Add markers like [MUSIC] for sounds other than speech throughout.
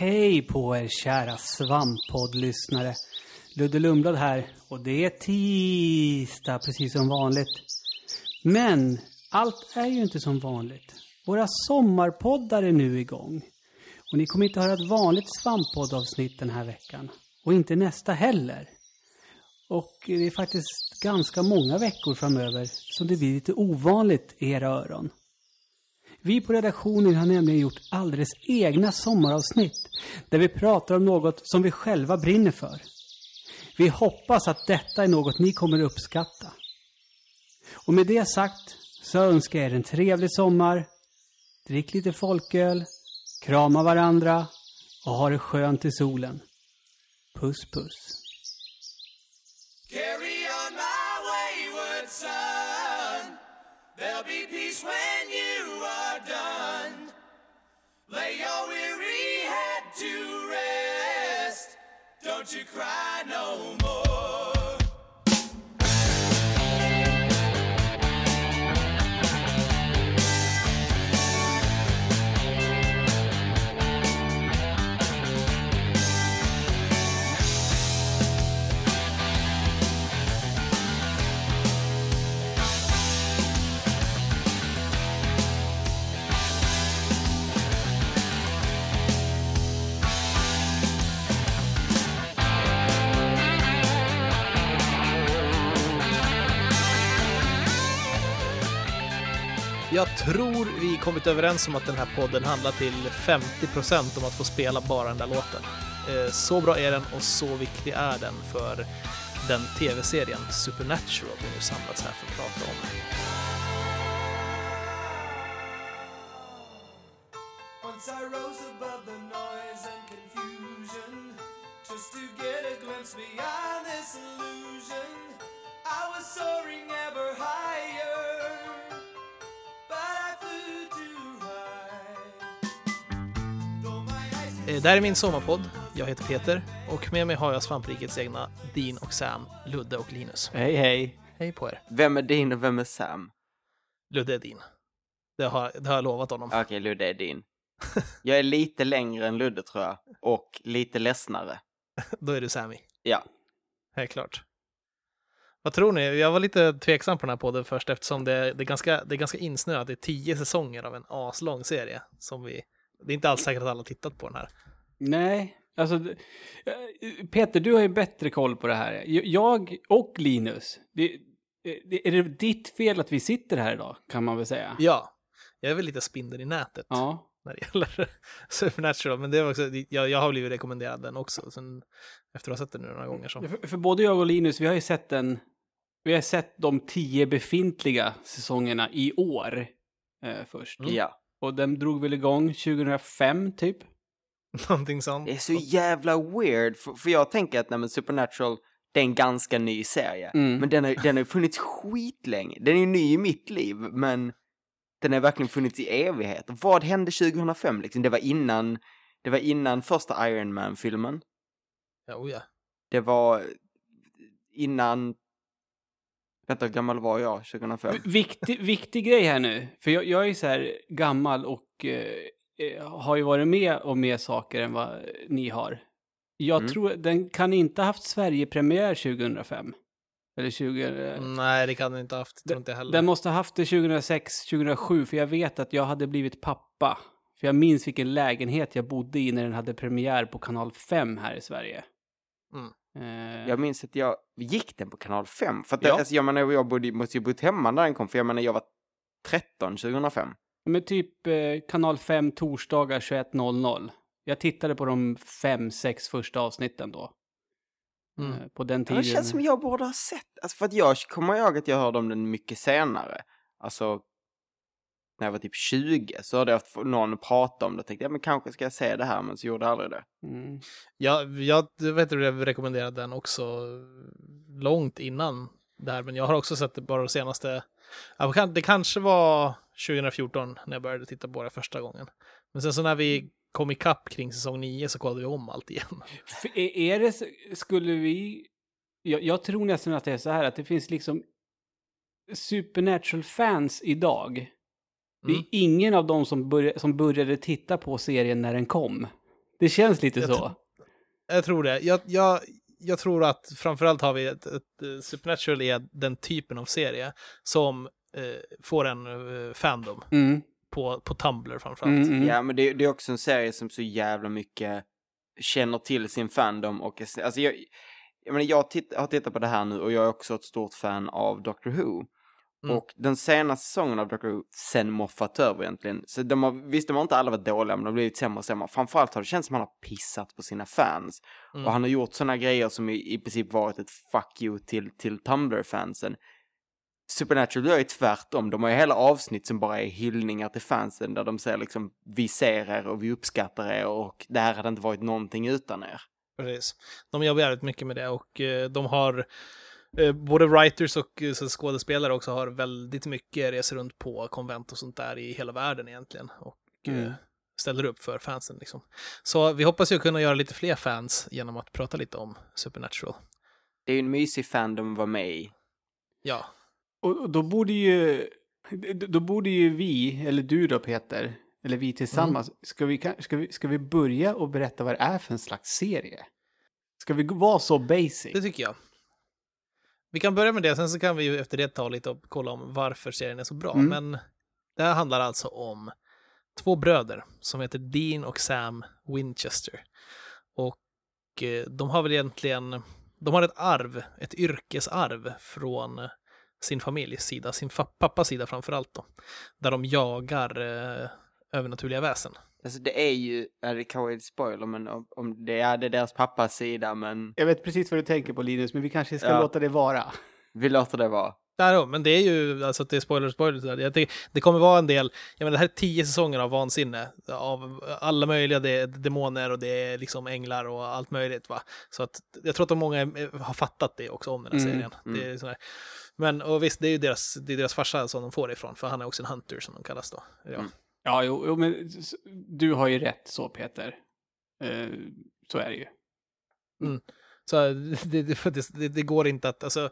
Hej på er kära svamppoddlyssnare. Ludde Lundblad här och det är tisdag precis som vanligt. Men allt är ju inte som vanligt. Våra sommarpoddar är nu igång. Och ni kommer inte höra ett vanligt svamppoddavsnitt den här veckan. Och inte nästa heller. Och det är faktiskt ganska många veckor framöver som det blir lite ovanligt i era öron. Vi på redaktionen har nämligen gjort alldeles egna sommaravsnitt där vi pratar om något som vi själva brinner för. Vi hoppas att detta är något ni kommer uppskatta. Och med det sagt så önskar jag er en trevlig sommar. Drick lite folköl, krama varandra och ha det skönt i solen. Puss puss. You cry no more. Jag tror vi kommit överens om att den här podden handlar till 50% om att få spela bara den där låten. Eh, så bra är den och så viktig är den för den tv-serien Supernatural vi nu samlats här för att prata om. Once I rose above the noise and confusion just to get a glimpse beyond this Det här är min sommarpodd. Jag heter Peter och med mig har jag Svamprikets egna Dean och Sam, Ludde och Linus. Hej hej. Hej på er. Vem är din och vem är Sam? Ludde är din. Det har, det har jag lovat honom. Okej, Ludde är din. Jag är lite längre än Ludde tror jag. Och lite ledsnare. [LAUGHS] Då är du Sammy. Ja. Helt klart. Vad tror ni? Jag var lite tveksam på den här podden först eftersom det, det, är, ganska, det är ganska insnöat. Det är tio säsonger av en aslång serie. Som vi, det är inte alls säkert att alla har tittat på den här. Nej, alltså eh, Peter, du har ju bättre koll på det här. Jag och Linus, det, det, är det ditt fel att vi sitter här idag, kan man väl säga? Ja, jag är väl lite spindeln i nätet Ja. när det gäller [LAUGHS] Supernatural. Men det var också, jag, jag har blivit rekommenderad den också. Sen, efter att ha sett den nu några gånger. Så. För, för både jag och Linus, vi har ju sett den, vi har sett de tio befintliga säsongerna i år eh, först. Mm. Ja. Och den drog väl igång 2005 typ? [LAUGHS] Någonting sånt. Det är så jävla weird. För, för jag tänker att nej, men Supernatural, det är en ganska ny serie. Mm. Men den har, den har funnits skitlänge. Den är ju ny i mitt liv, men den har verkligen funnits i evighet. Vad hände 2005 liksom? Det var innan, det var innan första Iron Man-filmen. Ja, oh ja. Det var innan... Vänta, hur gammal var jag 2005? Viktig, viktig grej här nu, för jag, jag är så här gammal och eh, eh, har ju varit med om mer saker än vad ni har. Jag Mm. tror, den kan inte ha haft Sverige-premiär 2005. Eller 20... eh, Nej, det kan den inte ha haft. Tror inte heller. Den måste ha haft det 2006, 2007, för jag vet att jag hade blivit pappa. För jag minns vilken lägenhet jag bodde i när den hade premiär på kanal 5 här i Sverige. Mm. Eh, Jag minns att jag gick den på kanal 5. För att Ja. det, alltså, jag menar, jag bodde, måste ju bott hemma när den kom, för jag menar, jag var 13 2005. Men typ eh, kanal 5 torsdagar 21.00. Jag tittade på de fem, sex första avsnitten då. Mm. Eh, på den Ja, tiden. Det känns som jag borde ha sett. Alltså, för att jag kommer ihåg att jag hörde om den mycket senare. Alltså, när jag var typ 20 så hörde jag haft någon prata om det. Tänkte jag, men kanske ska jag se det här, men så gjorde jag aldrig det. Mm. Jag, jag vet du, jag rekommenderade den också långt innan det här, men jag har också sett det bara de senaste... Ja, det kanske var 2014 när jag började titta på det första gången. Men sen så när vi kom ikapp kring säsong 9 så kollade vi om allt igen. För är, är det, skulle vi... Jag, jag tror nästan att det är så här att det finns liksom Supernatural-fans idag. Det är Mm. ingen av dem som, börja, som började titta på serien när den kom. Det känns lite Jag så. Jag tror det. Jag, jag, jag tror att framförallt har vi ett, ett, eh, Supernatural är den typen av serie som eh, får en eh, fandom Mm. på, på Tumblr framförallt. Mm, mm. Ja, men det, det är också en serie som så jävla mycket känner till sin fandom och alltså jag, jag menar, jag titt, har tittat på det här nu och jag är också ett stort fan av Doctor Who. Mm. Och den senaste säsongen av Doctor Who, sen Moffat över egentligen, så de har, visst de har inte alla varit dåliga men de har blivit sämre och sämre. Framförallt har det känts som att han har pissat på sina fans. Mm. Och han har gjort sådana grejer som i, i princip varit ett fuck you till, till Tumblr-fansen. Supernatural gör ju tvärtom. De har ju hela avsnitt som bara är hyllningar till fansen där de säger liksom vi ser er och vi uppskattar er och det här hade inte varit någonting utan er. Precis. De jobbar jävligt mycket med det och eh, de har både writers och eh, så skådespelare också har väldigt mycket resor runt på konvent och sånt där i hela världen egentligen. Och eh, Mm. ställer upp för fansen liksom. Så vi hoppas ju kunna göra lite fler fans genom att prata lite om Supernatural. Det är ju en mysig fandom att vara med i. Ja, Och, då borde ju... Då borde ju vi, eller du då Peter, eller vi tillsammans, ska, vi, ska, vi, ska vi börja och berätta vad det är för en slags serie? Ska vi vara så basic? det tycker jag. Vi kan börja med det, sen så kan vi ju efter det ta lite och kolla om varför serien är så bra. Mm. Men det här handlar alltså om två bröder som heter Dean och Sam Winchester. Och eh, de har väl egentligen, de har ett arv, ett yrkesarv från sin familjs sida, sin pappas sida framför allt då. Där de jagar eh, övernaturliga väsen. Alltså det är ju, ja, det kanske är ett spoiler men om, om det är, det är deras pappas sida men Jag vet precis vad du tänker på Linus, men vi kanske ska Ja. låta det vara. vi låter det vara. Där, men det är ju, alltså att det är spoiler, spoiler. Jag tycker- Det kommer vara en del, jag menar det här är tio säsonger av vansinne. Av alla möjliga, det är demoner och det är liksom änglar och allt möjligt va. Så att jag tror att de många är- har fattat det också om den här Mm, serien. mm. Det är sådär. Men och visst, det är ju deras, det är deras farsa som de får det ifrån, för han är också en hunter som de kallas då. Ja. Mm. Ja, jo, jo men du har ju rätt så Peter. Eh, så är det ju. Så [LAUGHS] det, det, det, det går inte att, alltså,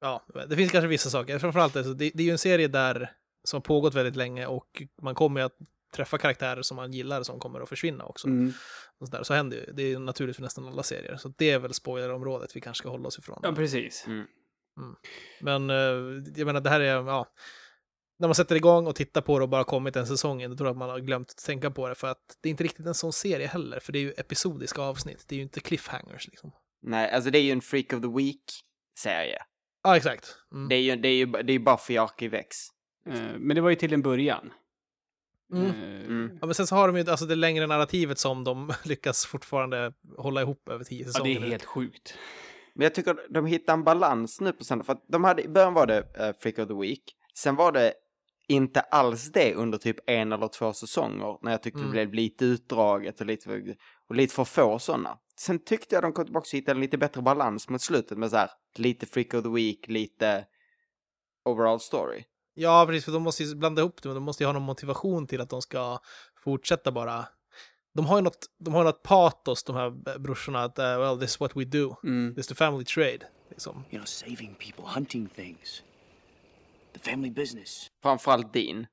ja, det finns kanske vissa saker. Framförallt, alltså, det, det är ju en serie där som har pågått väldigt länge och man kommer ju att träffa karaktärer som man gillar som kommer att försvinna också. Mm. Och så, där. så händer ju, det är ju naturligt för nästan alla serier. Så det är väl spoilerområdet vi kanske ska hålla oss ifrån. Ja, precis. Mm. Men eh, jag menar, det här är, ja, när man sätter igång och tittar på det och bara kommit en säsong in, då tror jag att man har glömt att tänka på det. För att det är inte riktigt en sån serie heller, för det är ju episodiska avsnitt. Det är ju inte cliffhangers liksom. Nej, alltså det är ju en Freak of the Week-serie. Ja, exakt. Mm. Det är ju, det är ju, det är Buffy Arkivex. Eh, men det var ju till en början. Mm. Eh, Mm. Ja, men sen så har de ju alltså det längre narrativet som de [LAUGHS] lyckas fortfarande hålla ihop över tio Ja, det säsonger. är helt sjukt. Men jag tycker de hittar en balans nu på söndag. För att de hade, i början var det uh, Freak of the Week. Sen var det inte alls det under typ en eller två säsonger. När jag tyckte Mm. det blev lite utdraget och lite, och lite för få sådana. Sen tyckte jag de kom tillbaka och hittade en lite bättre balans mot slutet med så här lite Freak of the Week, lite overall story. Ja, precis, för de måste ju blanda ihop det, men de måste ju ha någon motivation till att de ska fortsätta bara. De har ju något, de har något patos, de här brorsorna, att uh, well, this is what we do. Mm. This is the family trade. Liksom. You know, saving people, hunting things. The family business. Framförallt din.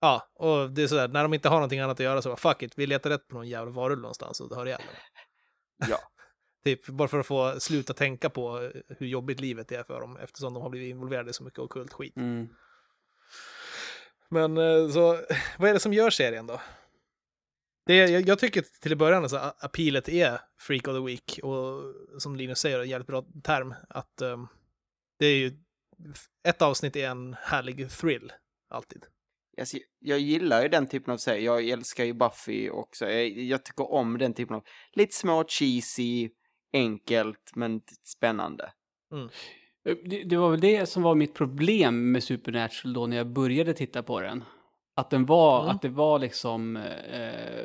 Ja, och det är sådär, när de inte har någonting annat att göra så bara fuck it, vi letar rätt på någon jävla varull någonstans och hör ihjäl. [LAUGHS] Ja. [LAUGHS] Typ, bara för att få sluta tänka på hur jobbigt livet är för dem eftersom de har blivit involverade i så mycket ockult skit. Mm. Men eh, så, [LAUGHS] vad är det som gör serien då? Det är, jag, jag tycker till början alltså, a- appealet är Freak of the Week och som Linus säger, en jävligt bra term, att ehm, det är ju, ett avsnitt är en härlig thrill, alltid. Alltså, jag gillar ju den typen av serier. Jag älskar ju Buffy också. Jag, jag tycker om den typen av lite små cheesy, enkelt men spännande. Eh, Det, det var väl det som var mitt problem med Supernatural då när jag började titta på den. Att den var, Mm. att det var liksom, eh,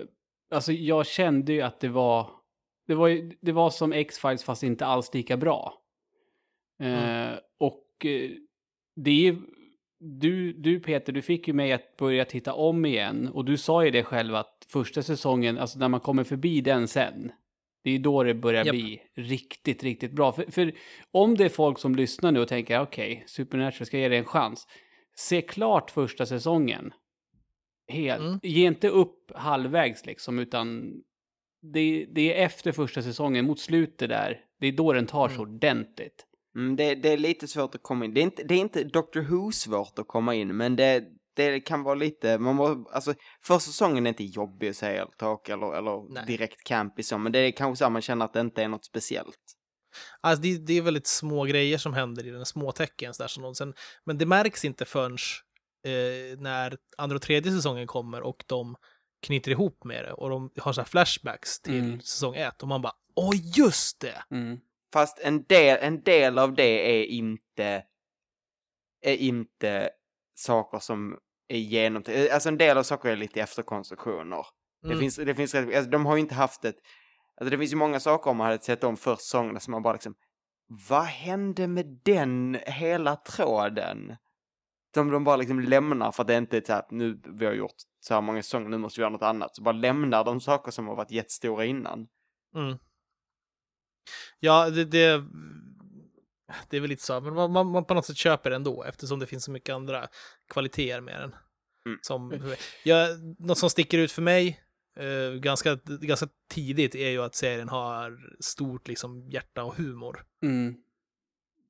alltså jag kände ju att det var, det var, ju- det var som X-Files fast inte alls lika bra. Eh, Och eh, det är, du, du Peter, du fick ju mig att börja titta om igen och du sa ju det själv att första säsongen, alltså när man kommer förbi den sen, det är då det börjar Japp. bli riktigt, riktigt bra. För, för om det är folk som lyssnar nu och tänker okej, Supernatural ska ge det en chans. Se klart första säsongen. Helt. Mm. Ge inte upp halvvägs liksom, utan det, det är efter första säsongen, mot slutet där, det är då den tar så ordentligt. Mm, det, det är lite svårt att komma in. Det är inte, det är inte Doctor Who svårt att komma in, men det, det kan vara lite, man må, alltså första säsongen är inte jobbig att säga eller tråkig eller, eller Nej. direkt campy så, men det är kanske så att man känner att det inte är något speciellt. Alltså det, det är väldigt små grejer som händer i den små tecken. Där, som sen, men det märks inte förrän eh, när andra och tredje säsongen kommer och de knyter ihop med det och de har så här flashbacks till Mm. säsong ett och man bara åh just det! Mm. Fast en del, en del av det är inte, är inte saker som är genomtänkta. Alltså en del av saker är lite efterkonstruktioner. Det Mm. finns, det finns alltså de har ju inte haft ett, alltså det finns ju många saker om man hade sett om första säsongen som man bara liksom, vad hände med den hela tråden? Som de bara liksom lämnar för att det inte är så här, nu vi har gjort så här många säsonger, nu måste vi göra något annat. Så bara lämnar de saker som har varit jättestora innan. Mm. Ja, det, det, det är väl lite så, men man, man, man på något sätt köper det ändå eftersom det finns så mycket andra kvaliteter med den. Mm. Som, ja, något som sticker ut för mig eh, ganska, ganska tidigt är ju att serien har stort liksom, hjärta och humor. Mm.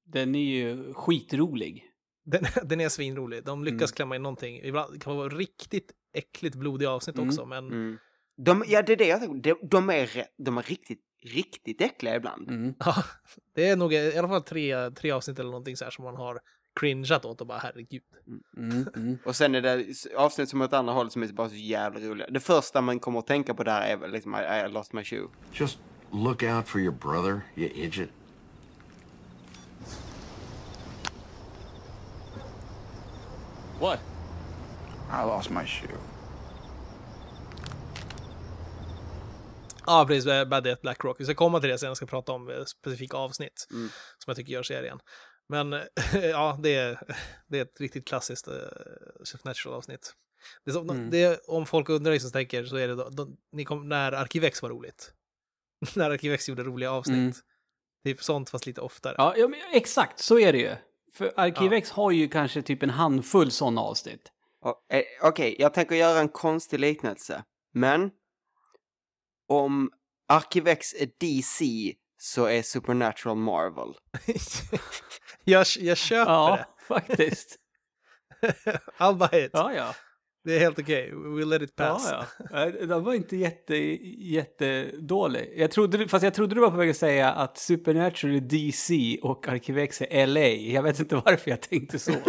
Den är ju skitrolig. Den, [LAUGHS] den är svinrolig. De lyckas Mm. klämma in någonting. Ibland kan det vara riktigt äckligt blodiga avsnitt Mm. också, men Mm. De, ja, det är det jag tänker. De, de, är, rätt- de är riktigt, riktigt äckliga ibland. Mm. [LAUGHS] ja, det är nog i alla fall tre, tre avsnitt eller någonting så här som man har cringeat åt och bara herregud. Mm. Mm. [LAUGHS] Och sen är det avsnitt som är åt andra hållet som är bara så jävla roliga. Det första man kommer att tänka på där är väl liksom I, I lost my shoe. Just look out for your brother, you idiot. What? I lost my shoe. Ja, precis. Bad at Black Rock. Vi ska komma till det sen. Jag ska prata om eh, specifika avsnitt Mm. som jag tycker gör serien. Men [LAUGHS] ja, det är, [LAUGHS] det är ett riktigt klassiskt uh, Supernatural-avsnitt. Det är som, Mm. det om folk undrar liksom, så tänker så är det då, då, ni kom, när Arkivex var roligt. [LAUGHS] när Arkivex gjorde roliga avsnitt. Mm. Typ sånt fast lite oftare. Ja, ja men exakt, så är det ju. För Arkivex har ju kanske typ en handfull sådana avsnitt. Eh, Okej, jag tänker göra en konstig liknelse. Men om Arkivex är DC så är Supernatural Marvel. [LAUGHS] jag, jag köper Ja, [LAUGHS] faktiskt. det. I'll buy it. Ja, ja. Det är helt okej. We'll let it pass. Ja, ja. Den var inte jätte, jättedålig. Jag trodde, fast jag trodde du var på väg att säga att Supernatural är DC och Arkivex är LA. Jag vet inte varför jag tänkte så. [LAUGHS]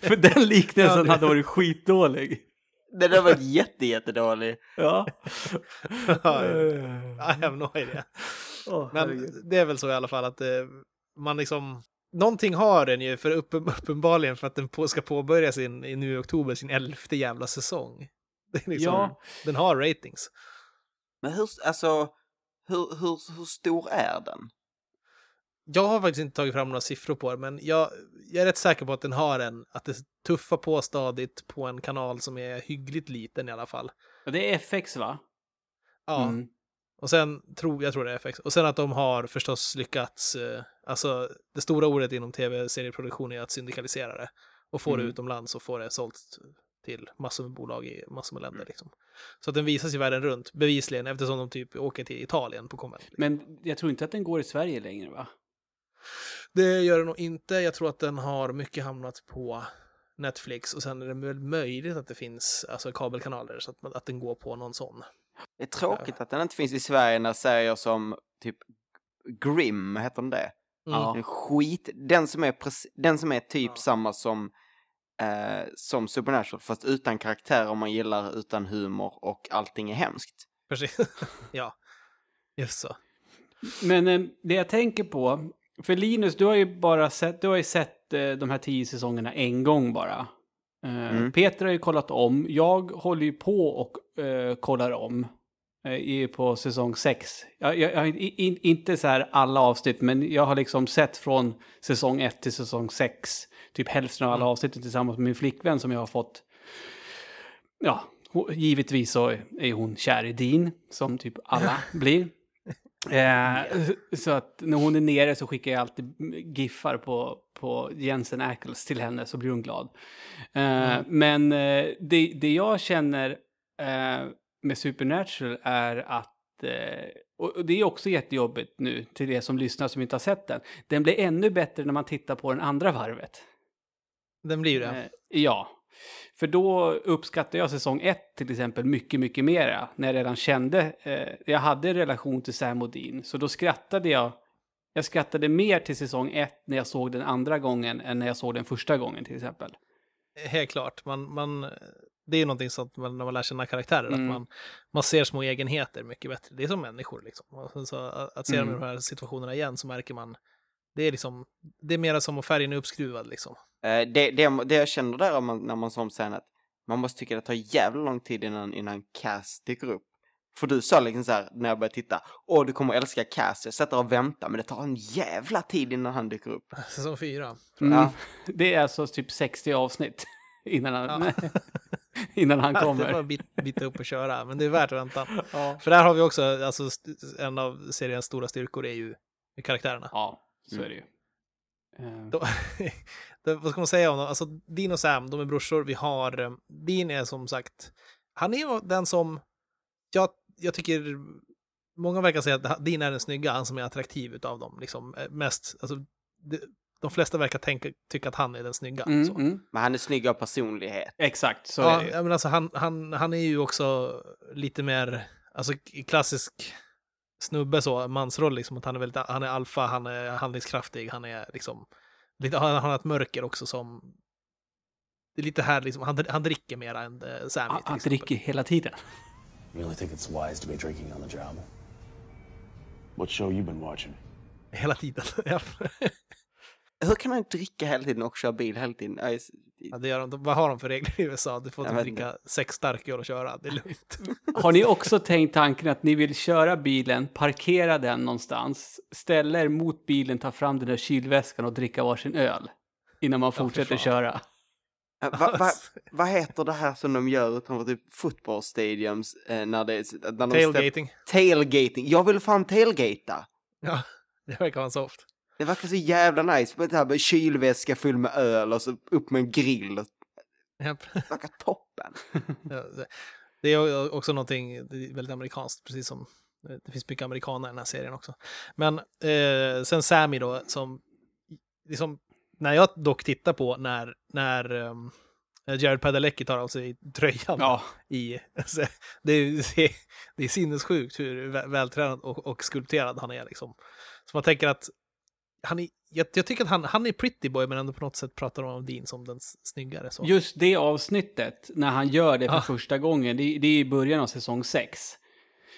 För den liknelsen Ja, det- hade varit skitdålig. Den där var jätte, jättedålig. [LAUGHS] Ja. Ja, I have no idea. åh, Men herregud. det är väl så i alla fall att eh, man liksom... Någonting har den ju, för uppen, uppenbarligen för att den på, ska påbörja sin, i nu i oktober, sin elfte jävla säsong. Det är liksom, Ja. Den har ratings. Men hur, alltså, hur, hur, hur stor är den? Jag har faktiskt inte tagit fram några siffror på det, men jag, jag är rätt säker på att den har en, att det tuffar på stadigt på en kanal som är hyggligt liten i alla fall. Det är FX va? Ja, Mm. och sen tror jag tror det är FX. Och sen att de har förstås lyckats, eh, alltså det stora ordet inom tv-serieproduktion är att syndikalisera det. Och få Mm. det utomlands och få det sålt till massor med bolag i massor med länder. Liksom. Så att den visas i världen runt, bevisligen, eftersom de typ åker till Italien på konvent. Liksom. Men jag tror inte att den går i Sverige längre va? Det gör den nog inte. Jag tror att den har mycket hamnat på Netflix och sen är det väl möjligt att det finns alltså, kabelkanaler så att, man- att den går på någon sån. Det är tråkigt att den inte finns i Sverige när serier som typ Grimm, heter den det? Mm. Ja. Skit, den som är, den som är typ Ja. samma som, eh, som Supernatural, fast utan karaktärer man gillar, utan humor och allting är hemskt. Precis. [LAUGHS] ja, just så. Men eh, det jag tänker på, för Linus, du har ju bara sett, du har ju sett eh, de här tio säsongerna en gång bara. Eh, Mm. Peter har ju kollat om, jag håller ju på och eh, kollar om. Eh, på säsong sex. Jag, jag, jag in, inte så här alla avsnitt, men jag har liksom sett från säsong ett till säsong sex. Typ hälften av alla Mm. avsnitten tillsammans med min flickvän som jag har fått. Ja, givetvis så är hon kär i Dean, som typ alla [LAUGHS] blir. Eh, [LAUGHS] Så att när hon är nere så skickar jag alltid giffar på, på Jensen Ackles till henne så blir hon glad. Eh, Men eh, det, det jag känner eh, med Supernatural är att, eh, och och det är också jättejobbigt nu till er som lyssnar som inte har sett den, den blir ännu bättre när man tittar på den andra varvet. Den blir ju det. Eh, ja, för då uppskattar jag säsong ett till exempel mycket, mycket mera. När jag redan kände, eh, jag hade en relation till Sam och Dean. Så då skrattade jag, jag skrattade mer till säsong ett när jag såg den andra gången än när jag såg den första gången till exempel. Helt klart. Man, man, det är någonting sånt när man lär känna karaktärer, Mm. att man, man ser små egenheter mycket bättre. Det är som människor liksom. Och Så att att se Mm. de här situationerna igen så märker man, det är liksom, det är mera som att färgen är uppskruvad liksom. Eh, det, det, det jag känner där om man, när man som sen att man måste tycka det tar jävla lång tid innan, innan Cass dyker upp. För du sa liksom så här när jag började titta, åh du kommer älska Cass, jag sätter och väntar men det tar en jävla tid innan han dyker upp. [LAUGHS] Säsong fyra. Mm. Ja. Det är alltså typ 60 avsnitt [LAUGHS] innan han, Ja. [LAUGHS] innan han Det är bara kommer. att bit, bita upp och köra, men det är värt väntan. Ja. För där har vi också, alltså en av seriens stora styrkor är ju karaktärerna. ja, så är det ju. De, det, [LAUGHS] vad ska man säga om dem? Alltså, Dean och Sam, de är brorsor. Vi har, eh, Dean är som sagt, han är ju den som, jag, jag tycker, många verkar säga att Dean är den snygga, han som är attraktiv utav dem, liksom eh, mest, alltså, det, de flesta verkar tänka, tycka att han är den snygga. Mm, så. mm. Men han är snygg av personlighet. Exakt, så Ja, är det ju. ja, men alltså han, han, han är ju också lite mer, alltså i klassisk snubbe så, mansroll liksom, att han är väldigt, han är alfa, han är handlingskraftig, han är liksom, lite, han, han har ett mörker också som, det är lite här liksom, han, han dricker mer än eh, Sammy Han, han dricker hela tiden. You really think it's wise to be drinking on the job? What show you been watching? Hela tiden. [LAUGHS] Ja. Hur kan han dricka hela tiden och köra bil hela tiden? Ja, just- ja, det gör de. Vad har de för regler i USA? Du får inte dricka sex starköl och köra, det är lugnt. [LAUGHS] Har ni också tänkt tanken att ni vill köra bilen, parkera den någonstans, ställa er mot bilen, ta fram den där kylväskan och dricka varsin öl innan man fortsätter fan. köra? Eh, va, va, vad heter det här som de gör utanför typ football stadiums eh, när det är... När de Tailgating. Tailgating. Jag vill fan tailgata. Ja, det verkar vara soft. Det verkar så jävla nice. Det här med kylväska full med öl och så upp med en grill. Det verkar toppen. [LAUGHS] Det- är också någonting väldigt amerikanskt, precis som eh, det finns mycket amerikaner i den här serien också. Men eh, sen Sammy då, som liksom, när jag dock tittar på när, när um, Jared Padalecki tar av sig tröjan Ja, i, alltså, det, är, det, är, det är sinnessjukt hur vä- vältränad och, och skulpterad han är liksom. Så man tänker att han är, jag, jag tycker att han, han är pretty boy men ändå på något sätt pratar om Dean som den snyggare. Så. just det avsnittet, när han gör det för Ja. första gången, det, det är i början av säsong 6.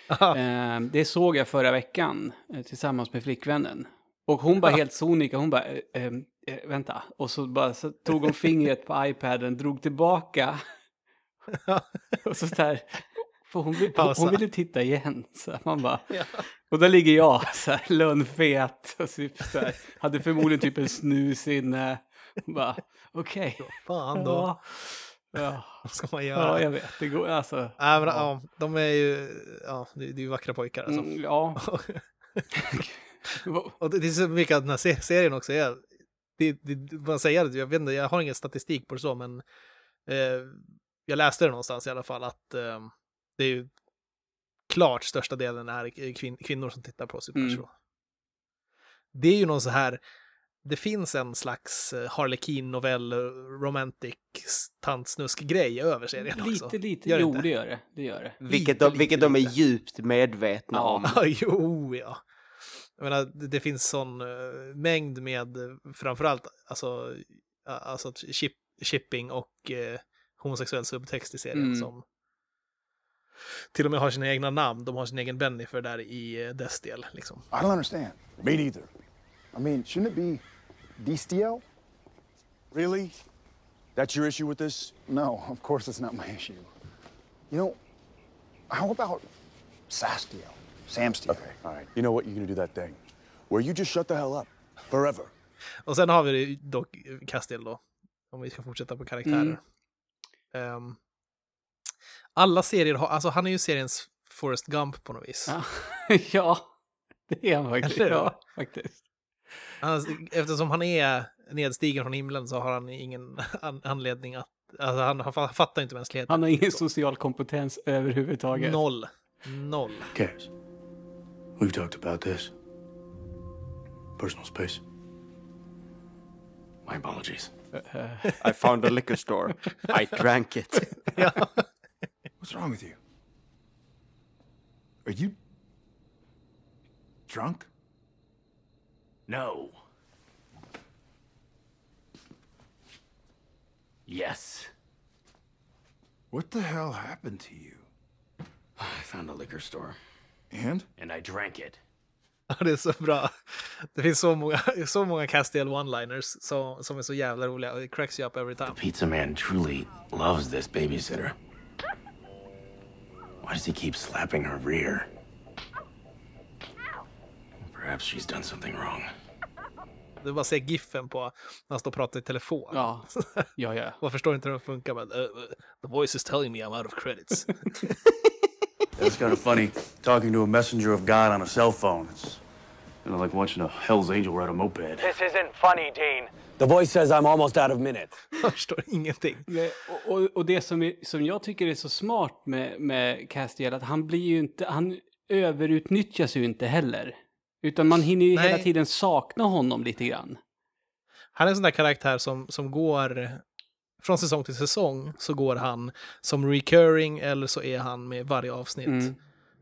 Aha. Eh, det såg jag förra veckan eh, tillsammans med flickvännen. Och hon bara Ja. helt sonika, hon bara, eh, eh, eh, vänta. Och så bara så tog hon fingret på iPaden, drog tillbaka. [LAUGHS] och så där, för hon, vill, hon ville titta igen. Så man bara, [LAUGHS] Ja. och där ligger jag så här lönnfet. Och typ så här, hade förmodligen typ en snus inne. Bara, okej. Fan då, Ja. Ja. vad ska man göra? ja, jag vet. Det går alltså. Nej, men, ja, de är ju, ja, det, är ju vackra pojkar alltså. Mm, ja. [LAUGHS] Och det, är så mycket att den här se- serien också är, det, det, man säger det, jag vet inte, jag har ingen statistik på det så, men eh, jag läste det någonstans i alla fall att eh, det är ju klart största delen är kvin- kvinnor som tittar på Supernatural. Mm. Det är ju någon så här, det finns en slags eh, Harlequin novell, eh, romantic tantsnusk-grej över serien också. Lite, lite. Gör det jo, inte? det gör det. Det gör det. Vilket, Lite, de, lite, vilket de är lite. djupt medvetna Ja. om. Ja, [LAUGHS] jo, ja. Jag menar, det finns sån eh, mängd med framförallt alltså, alltså chip, shipping och eh, homosexuell subtext i serien Mm. som till och med har sina egna namn. De har sin egen Bennifer där i eh, dess del. Liksom. I don't understand. Me neither. I mean, shouldn't it be Destiel? Really? That's your issue with this? No, of course it's not my issue. You know, how about Sastiel? Samstiel? Okay, all right. You know what? You're gonna do that thing where you just shut the hell up forever. Och sen har vi dock Castiel då, om vi ska fortsätta på karaktärer. Mm. Ehm, alla serier har, alltså han är ju seriens Forrest Gump på något vis. Ja, [LAUGHS] ja det är han faktiskt. Eller? Ja, faktiskt. Han, eftersom han är nedstigen från himlen så har han ingen [LAUGHS] an, anledning att Alltså, han, han fa- fattar inte mänskligheten. Han har ingen social kompetens överhuvudtaget. Noll. Noll. Cass, we've talked about this. Personal space. My apologies. [LAUGHS] I found a liquor store. I drank it. What's wrong with you? Are you drunk? No. Yes. What the hell happened to you? [SIGHS] I found a liquor store And? and I drank it. [LAUGHS] Ja, det är så bra. Det finns så många, så många Castiel one-liners som, som är så jävla roliga. It cracks you up every time. The pizza man truly loves this babysitter. Why does he keep slapping her rear? Perhaps she's done something wrong. Du bara ser giffen på när han står och pratar i telefon. Ja, [LAUGHS] ja, ja. Jag förstår inte hur det funkar. Men, uh, uh, the voice is telling me I'm out of credits. [LAUGHS] That's kind of funny. Talking to a messenger of God on a cell phone. It's kind of like watching a Hell's Angel ride a moped. This isn't funny, Dean. The voice says I'm almost out of minutes. [LAUGHS] Jag förstår ingenting. Och, och, och det som, är, som jag tycker är så smart med, med Castiel, att han blir ju inte, han överutnyttjas ju inte heller. Utan man hinner ju Nej. hela tiden sakna honom lite grann. Han är en sån där karaktär som, som går från säsong till säsong så går han som recurring eller så är han med varje avsnitt. Mm.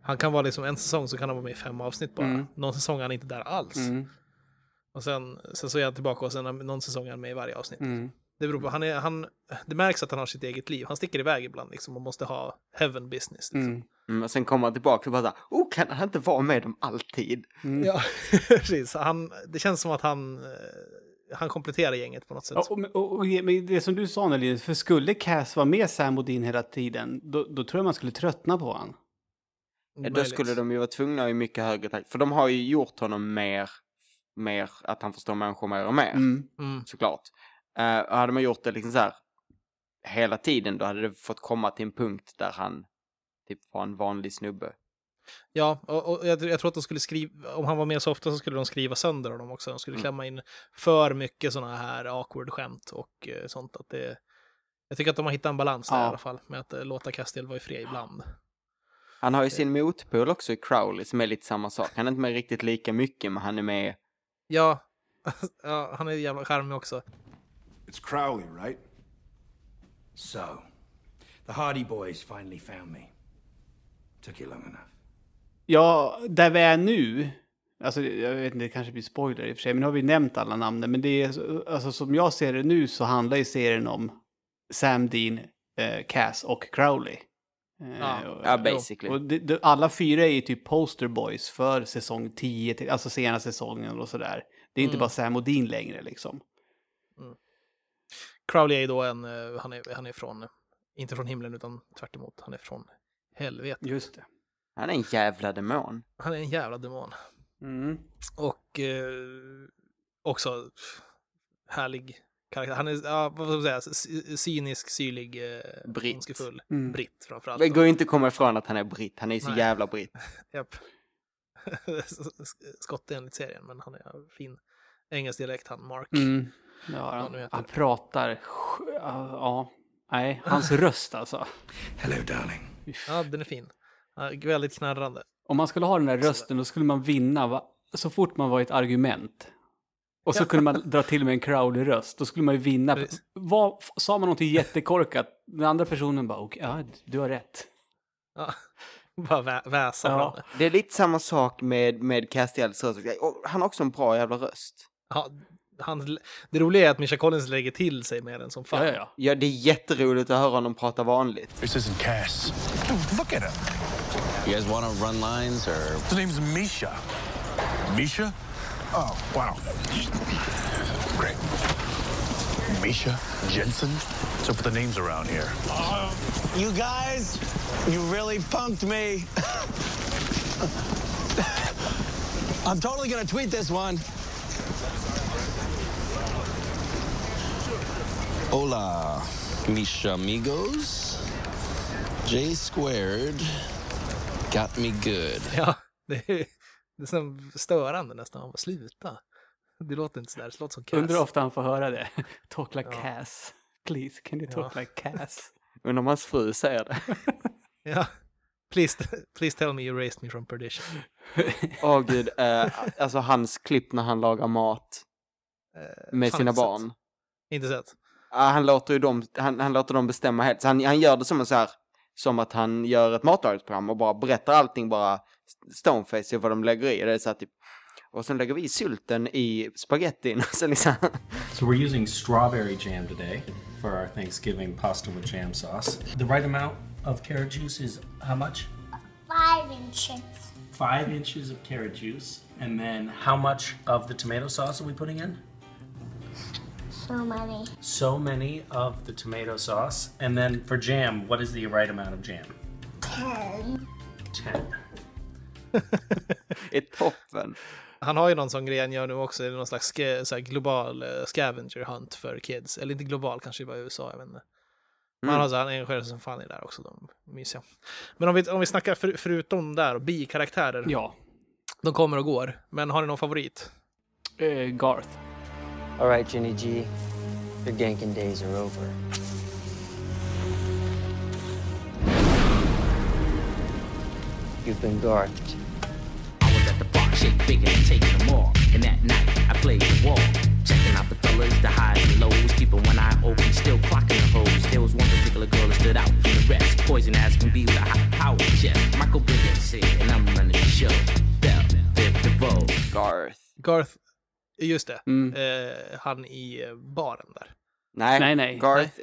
Han kan vara liksom en säsong så kan han vara med i fem avsnitt bara. Mm. Någon säsong är han inte där alls. Mm. Och sen, sen så är han tillbaka och sen någon säsong är han med i varje avsnitt. Mm. Det beror på, han är, han, det märks att han har sitt eget liv. Han sticker iväg ibland liksom och måste ha heaven business. Liksom. Mm. Mm, och sen kommer han tillbaka och bara så här, oh, kan han inte vara med dem alltid? Ja, [LAUGHS] precis. Han, det känns som att han, eh, han kompletterar gänget på något sätt. Ja, och, och, och, men det som du sa Nelly, för skulle Cass vara med Sam och Dean hela tiden, då, då tror jag man skulle tröttna på han. Då skulle de ju vara tvungna i mycket högre takt. För de har ju gjort honom mer, mer att han förstår människor mer och mer. Mm. Mm. Såklart. Uh, och hade man gjort det liksom så här hela tiden, då hade det fått komma till en punkt där han typ var en vanlig snubbe. Ja, och, och jag, jag tror att de skulle skriva, om han var med så ofta så skulle de skriva sönder honom också. De skulle Mm. klämma in för mycket sådana här awkward skämt och eh, sånt. Att det, jag tycker att de har hittat en balans där Ja. i alla fall, med att eh, låta Castiel vara i fred ibland. Han har ju sin motpol också i Crowley som är lite samma sak. Han är inte med riktigt lika mycket, men han är med. Ja, [LAUGHS] ja han är jävla charmig också. It's Crowley, right? So, the Hardy Boys finally found me. Took you long enough. Ja, där vi är nu, alltså jag vet inte, det kanske blir spoiler i och för sig, men nu har vi nämnt alla namnen, men det är, så- alltså som jag ser det nu så handlar ju serien om Sam, Dean, eh, Cass och Crowley. Eh, Ja. Ja, basically. Och det, det, alla fyra är ju typ poster boys för säsong 10, till, alltså senaste säsongen och sådär. Det är inte Mm. bara Sam och Dean längre liksom. Crowley är ju då en, eh, han är, han är från, inte från himlen utan tvärt emot. han är från helvetet. Just det. Han är en jävla demon. Han är en jävla demon. Mm. Och eh, också härlig karaktär. Han är, ja, vad ska man säga, cynisk, syrlig, eh, Britt. ondskefull. Mm. Britt framförallt. Det går ju inte att komma ifrån att han är britt. Han är så Nej. jävla britt. [LAUGHS] Japp. [LAUGHS] Skott enligt serien, men han är fin. Engelsk dialekt, han Mark. Mm. Ja, han, han pratar, ja, ja, nej, hans [LAUGHS] röst alltså. Hello, darling. Ja, den är fin. Ja, väldigt knarrande. Om man skulle ha den där rösten då skulle man vinna va? så fort man var ett argument. Och så kunde man dra till med en Crowley-röst. Då skulle man ju vinna. Precis. Vad, sa man någonting jättekorkat, den andra personen bara, okej, ja, du har rätt. Ja. [LAUGHS] Bara vä väsa Ja. ja. Det är lite samma sak med, med Castiels röst. Han har också en bra jävla röst. ja han, Det roliga är att Misha Collins lägger till sig med den som fan. Ja, ja, ja. Ja, det är jätteroligt att höra honom prata vanligt. This isn't Cass. Dude, look at him. You guys want to run lines or? His name's Misha. Misha? Oh, wow. Great. Misha, Jensen. So up with the names around here? You guys, you really punked me. [LAUGHS] I'm totally gonna tweet this one. Hola, Misha amigos. J squared got me good. Ja, det är, så störande nästan. Man bara, sluta. Det låter inte sådär, det låter som Cass. Undrar ofta han får höra det. [LAUGHS] Talk like Ja. Cass. Please, can you talk Ja. like Cass? [LAUGHS] Undrar om hans fru säger det. [LAUGHS] Ja. Please, please tell me you raised me from perdition. Åh gud, eh, alltså hans klipp när han lagar mat Eh, med sina inte sett. barn. Inte sett. Ja, han låter ju dem, han, han låter dem bestämma helt. Så han, han gör det som en så här, som att han gör ett matlagningsprogram och bara berättar allting bara stoneface i vad de lägger i. Det är så här typ, och sen lägger vi sylten i spagettin [LAUGHS] och sen liksom, So we're using strawberry jam today for our Thanksgiving pasta with jam sauce. The right amount of carrot juice is how much? Five inches. Five inches of carrot juice. And then how much of the tomato sauce are we putting in? So many. So many of the tomato sauce. And then for jam, what is the right amount of jam? Ten. Ten. [LAUGHS] i toppen. Han har ju någon sån grej han gör nu också, det är någon slags så här global eh, scavenger hunt för kids. Eller inte global, kanske bara i USA, jag vet inte. Men han Mm. har så här, han engagerar sig som fan i det där också, de är mysiga. Men om vi, om vi snackar för, förutom där, och bikaraktärer. Ja. De kommer och går, men har ni någon favorit? Eh, Garth. All right, Jenny G. Your ganking days are over. You've been garked. I was at the bar, shake big and taking them all. And that night, I played the wall. Checking out the fellas, the highs and lows. Keeping one eye open, still clocking the hoes. There was one particular girl that stood out from the rest. Poison as can be with a high power chest. Michael Bivens said, and I'm running the show. Bell, Biv DeVoe. Garth. Garth, just det. Mm. Eh, han i eh, baren där. Nej, Nej, nej. Garth,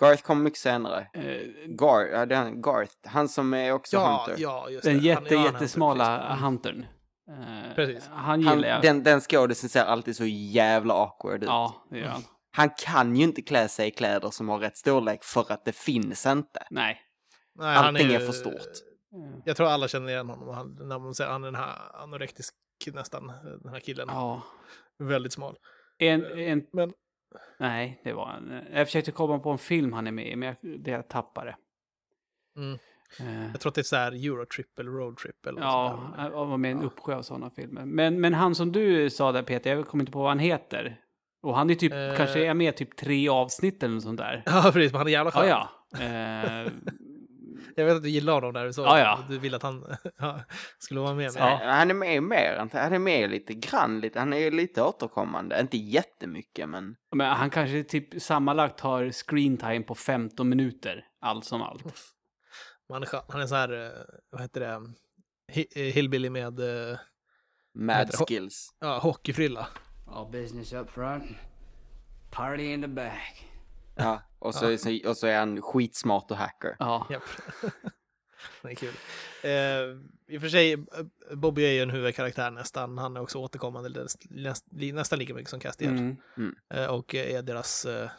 Garth kommer mycket senare. Eh, Gar, ja, det är han, Garth, han som är också Ja, Hunter. ja, just den det. Han- jätte, han är jättesmala precis. huntern. Eh, Precis. Han Han, gillar jag. den, den skådisen ser alltid så jävla awkward ut. Ja, det gör han. Han kan ju inte klä sig i kläder som har rätt storlek för att det finns inte. Nej. Nej, han Allting är ju- för stort. Jag tror alla känner igen honom. Han, när man säger han är den här anorektisk nästan, den här killen. Ja. Väldigt smal. En, en... Men Nej, det var en... Jag försökte komma på en film han är med i, men jag, det jag tappade. Mm. Eh, jag tror att det är så här Eurotrip eller Roadtrip eller Ja, han var med i en uppsjö av sådana filmer. Men, men han som du sa där Peter, jag kommer inte på vad han heter. Och han är typ, Eh. kanske är med typ tre avsnitt eller något sånt där. [LAUGHS] Ja, precis. Men han är jävla skön. Ja, ja. Eh, Jag vet att du gillar honom där. Så Ja, ja. Du vill att han [LAUGHS] skulle vara med. Ja. Han är med mer, än- han är med lite grann, lite, han är lite återkommande. Inte jättemycket, men... men han kanske typ sammanlagt har screen time på 15 minuter, allt som allt. Men Han är skön. Han är så här, eh, vad heter det, eh, hillbilly med... eh, Mad heter skills. Ja, hockeyfrilla. All business up front, party in the back. Ja, och så, så, och så är han skitsmart och hacker. Ja. Japp. [LAUGHS] det är kul. Eh, I och för sig, eh, Bobby är ju en huvudkaraktär nästan. Han är också återkommande näst, näst, nästan lika mycket som Castiel. Mm. Mm. Eh, och är deras, eh,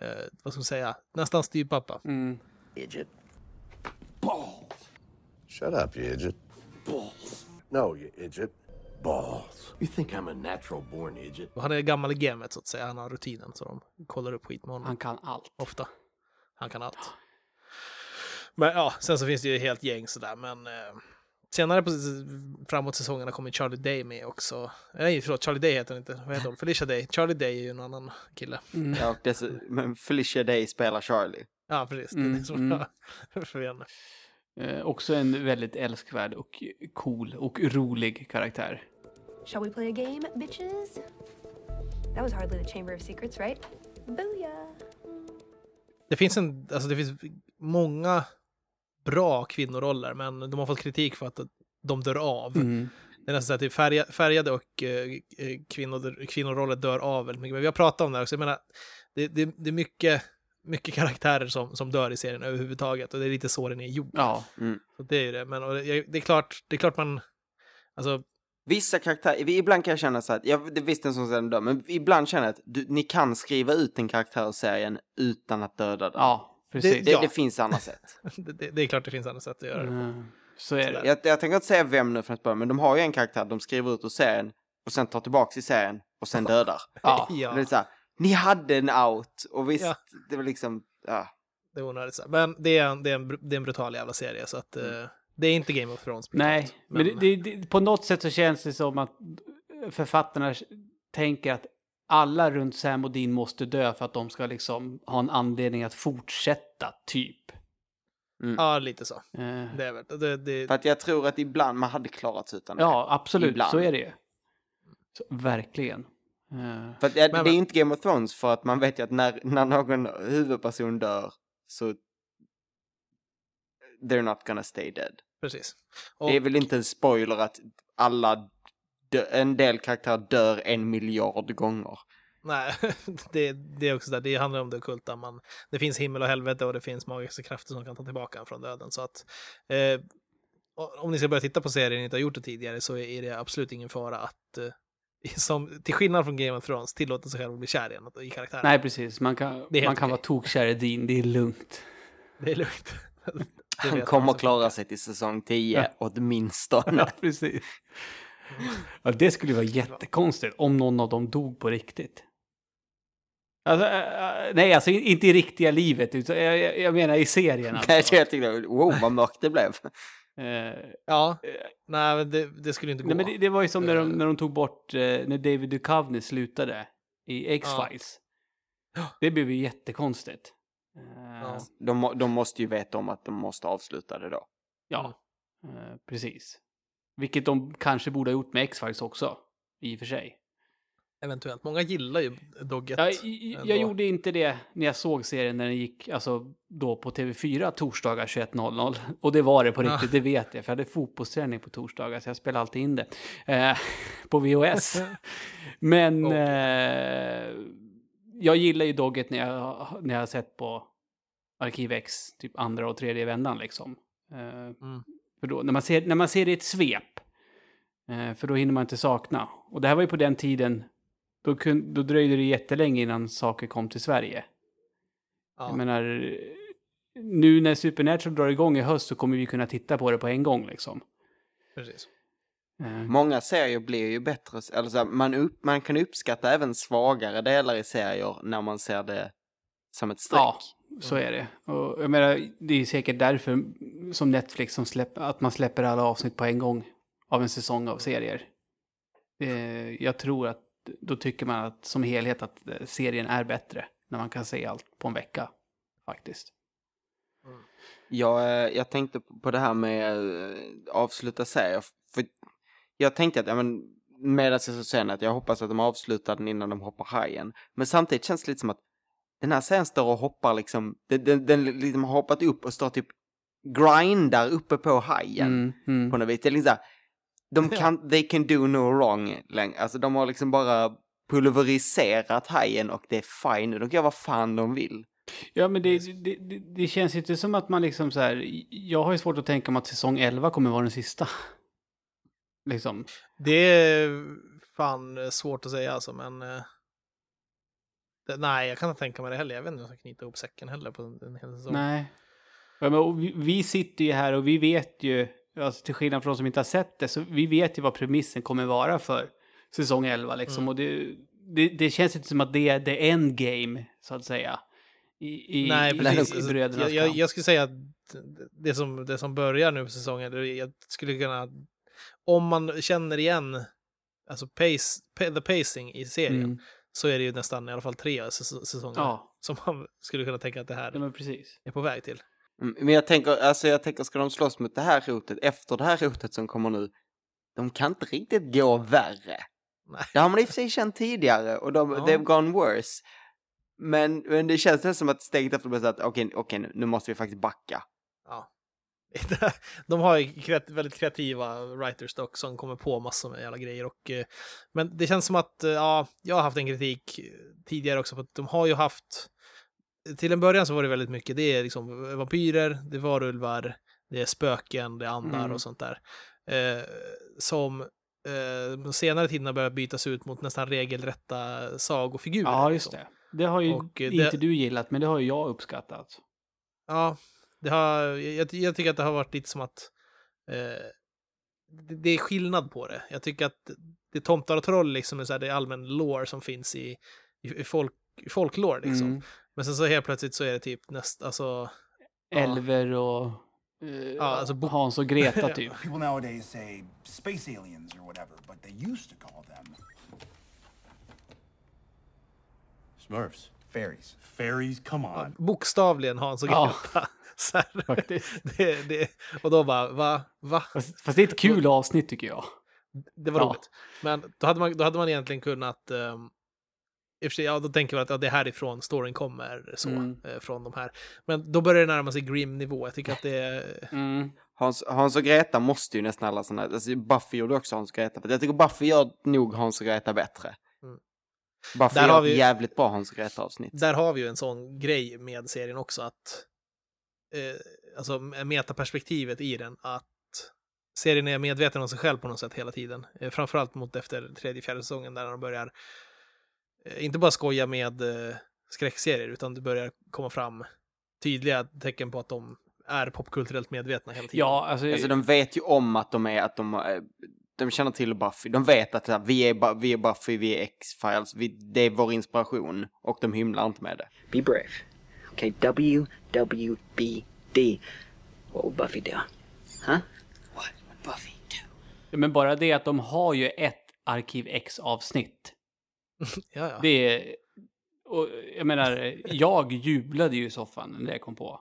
eh, vad ska man säga, nästan styvpappa. Mm. Idiot. Balls. Shut up, you idiot. Balls. No, you idiot. Balls. You think I'm a natural born idiot? Han är gammal i gamet så att säga. Han har rutinen så de kollar upp skit med honom. Han kan allt. Ofta. Han kan allt. Men ja, sen så finns det ju helt gäng sådär. Men eh, senare på, framåt säsongerna kommer Charlie Day med också. Nej, förlåt, Charlie Day heter han inte. Vad heter hon? Felicia Day. Charlie Day är ju en annan kille. Ja, och dess, men Felicia Day spelar Charlie. Ja, precis. Det är Mm, det som mm. är [LAUGHS] förvirrande. Eh, också en väldigt älskvärd och cool och rolig karaktär. Shall we play a game, bitches? That was hardly the Chamber of Secrets, right? Booyah! Det finns, en, alltså det finns många bra kvinnoroller, men de har fått kritik för att de dör av. Mm. Det är nästan så att det är färga, färgade och eh, eh, kvinnor, kvinnoroller dör av väldigt mycket. Men vi har pratat om det här också. Jag menar, det, det, det är mycket, mycket karaktärer som, som dör i serien överhuvudtaget och det är lite så den är gjord. Ja. Mm. Så det är ju det. Men och det, det, är klart, det är klart man... Alltså, Vissa karaktärer, ibland kan jag känna så att, jag det visste en som sen dör, men ibland känner jag att du, ni kan skriva ut en karaktär ur serien utan att döda den. Ja, precis. Det, Ja. det finns andra sätt. [LAUGHS] det, det, är klart det finns andra sätt att göra det. Mm. Så är det. Jag, jag tänker inte säga vem nu från ett början, men de har ju en karaktär de skriver ut ur serien och sen tar tillbaks i serien och sen dödar. Ja. Ja. Det är så här, ni hade en out och visst, Ja. det var liksom, ja. Det är onödigt. Men det är, en, det, är en, det är en brutal jävla serie, så att eh, det är inte Game of Thrones. Nej, brutalt. men det, det, det, på något sätt så känns det som att författarna tänker att alla runt Sam och Dean måste dö för att de ska liksom ha en anledning att fortsätta, typ. Ja, lite så. Eh, Det är väl, det, det, För att jag tror att ibland man hade klarat sig utan det. ja, absolut, Ibland. så är det ju. Så, verkligen. Eh, För att, ja, Men- det är inte Game of Thrones för att man vet ju att när, när någon huvudperson dör så they're not gonna stay dead. precis. Det är väl inte en spoiler att alla, dö- en del karaktärer dör en miljard gånger. Nej, [LAUGHS] det, det är också där, det handlar om det ockulta. Man, det finns himmel och helvete och det finns magiska krafter som kan ta tillbaka en från döden. Så att eh, om ni ska börja titta på serien och inte har gjort det tidigare så är det absolut ingen fara att eh, som, till skillnad från Game of Thrones tillåta sig själv att bli kär igen i karaktären. nej, precis. Man kan, man kan okej. vara tokkär i Dean, det är lugnt. Det är lugnt. [LAUGHS] Det Han kommer man. klara sig till säsong 10 åtminstone. [LAUGHS] Ja, precis. Ja, det skulle ju vara jättekonstigt om någon av dem dog på riktigt. Alltså, äh, äh, nej, alltså in- inte i riktiga livet, utan jag, jag, jag menar i serien. [LAUGHS] Alltså. Nej, jag tyckte, wow vad mörkt det blev. Eh, Ja, nej men det, det skulle inte gå. nej, men det, det var ju som när de, när de tog bort, eh, när David Duchovny slutade i X-Files. Det blev ju jättekonstigt. Eh, De, må- de måste ju veta om att de måste avsluta det då. Ja, eh, precis. Vilket de kanske borde ha gjort med X-Files också, i och för sig. Eventuellt. Många gillar ju Dogget. Jag, jag, jag gjorde inte det när jag såg serien när den gick alltså, då på TV4 torsdagar 21.00. Och det var det på Ja. riktigt, det vet jag. För jag hade fotbollsträning på torsdagar så jag spelade alltid in det. Eh, [LAUGHS] på VHS. [LAUGHS] Men eh, jag gillar ju Dogget när jag, när jag har sett på Arkiv X, typ andra och tredje vändan liksom. Eh, För då, när, man ser, när man ser det i ett svep, eh, för då hinner man inte sakna. Och det här var ju på den tiden, då, kun, då dröjde det jättelänge innan saker kom till Sverige. Ja. Jag menar, nu när Supernatural drar igång i höst så kommer vi kunna titta på det på en gång liksom. Precis. Eh, Många serier blir ju bättre, eller så här, man, upp, man kan uppskatta även svagare delar i serier när man ser det som ett streck. Ja, så är det. Och jag menar, det är säkert därför som Netflix som släpper, att man släpper alla avsnitt på en gång av en säsong av serier. Eh, jag tror att då tycker man att som helhet att eh, serien är bättre när man kan se allt på en vecka faktiskt. Jag, eh, jag tänkte på det här med eh, avsluta serier. För jag tänkte att, ja men, medan jag så sen att jag hoppas att de avslutar den innan de hoppar hajen. Men samtidigt känns det lite som att den här serien står och hoppar liksom, den, den, den liksom har hoppat upp och står typ grindar uppe på hajen Mm, mm. på något vis. Det är liksom så här, de kan, they can do no wrong längre. Alltså de har liksom bara pulveriserat hajen och det är fine. De kan göra vad fan de vill. Ja, men det, det, det, det känns inte som att man liksom så här, jag har ju svårt att tänka mig att säsong 11 kommer vara den sista. [LAUGHS] Liksom. Det är fan svårt att säga alltså, men... eh, Det, nej, jag kan inte tänka mig det heller. Jag vet inte om jag ska knyta ihop säcken heller på en, hel säsong. Nej. Ja, men, vi, vi sitter ju här och vi vet ju, alltså, till skillnad från de som inte har sett det, så vi vet ju vad premissen kommer vara för säsong 11. Liksom. Mm. Och det, det, det känns inte som att det är the end game, så att säga. I, i, Nej, precis. i brödernas jag, jag, jag skulle säga att det som, det som börjar nu på säsongen, jag skulle kunna... Om man känner igen alltså pace, pa, the pacing i serien, Mm. så är det ju nästan i alla fall tre säs- säsonger Ja. som man skulle kunna tänka att det här Ja, är på väg till. Mm, Men jag tänker, alltså jag tänker, ska de slåss mot det här hotet, efter det här hotet som kommer nu, de kan inte riktigt gå värre. Nej. Det har man i och för sig känt tidigare och de, Ja. they've gone worse. Men, men det känns som att steget efter blir så att okej, okej nu, nu måste vi faktiskt backa. Ja. [LAUGHS] De har ju väldigt kreativa writerstock som kommer på massor med jävla grejer. Och, eh, men det känns som att, eh, ja, jag har haft en kritik tidigare också på att de har ju haft, till en början så var det väldigt mycket, det är liksom vampyrer, det är varulvar, det är spöken, det är andar Mm. och sånt där. Eh, som eh, senare tiden har börjat bytas ut mot nästan regelrätta sagofigurer. Ja, just liksom. det. Det har ju Och, eh, inte det- du gillat, men det har ju jag uppskattat. Ja, det har, jag, jag tycker att det har varit lite som att eh, det, det är skillnad på det. Jag tycker att det tomtar och troll liksom är så här, det är allmän lore som finns i, i, i, folk, folklore liksom. Mm. Men sen så helt plötsligt så är det typ näst, alltså... ja. Elver och eh, Hans och Greta [LAUGHS] typ. People nowadays say space aliens or whatever, but they used to call them Smurfs. Fairies. Fairies, come on. Bokstavligen Hans och Ja. Greta. [LAUGHS] Så här, Faktiskt. [LAUGHS] det, det, och då bara, va? va? Fast, fast det är ett kul avsnitt tycker jag. Det var Ja. roligt. Men då hade, man, då hade man egentligen kunnat... Um, i och för sig, ja, då tänker man att ja, det är härifrån storyn kommer, så, Mm. eh, från de här. Men då börjar det närma sig grim-nivå. Jag tycker att det är... Mm. Hans, Hans och Greta måste ju nästan alla sådana alltså Buffy gjorde också Hans och Greta, jag tycker Buffy gör nog Hans och Greta bättre. Mm. Buffy Där gör har ett vi- jävligt bra Hans och Greta-avsnitt. Där har vi ju en sån grej med serien också, att... Eh, alltså metaperspektivet i den, att serien är medveten om sig själv på något sätt hela tiden. Eh, framförallt mot efter tredje, fjärde säsongen där de börjar inte bara skoja med eh, skräckserier, utan det börjar komma fram tydliga tecken på att de är popkulturellt medvetna hela tiden. Ja, alltså, Alltså de vet ju om att de är, att de, eh, de känner till Buffy. De vet att här, vi, är, vi är Buffy, vi är X-Files, vi, det är vår inspiration. Och de hymlar inte med det. Be brave. Okay, W W B D. What would Buffy do? Huh? What would Buffy do? men bara det att de har ju ett Arkiv X-avsnitt. [LAUGHS] ja, ja. Det är... Och jag menar, jag jublade ju i soffan när det kom på.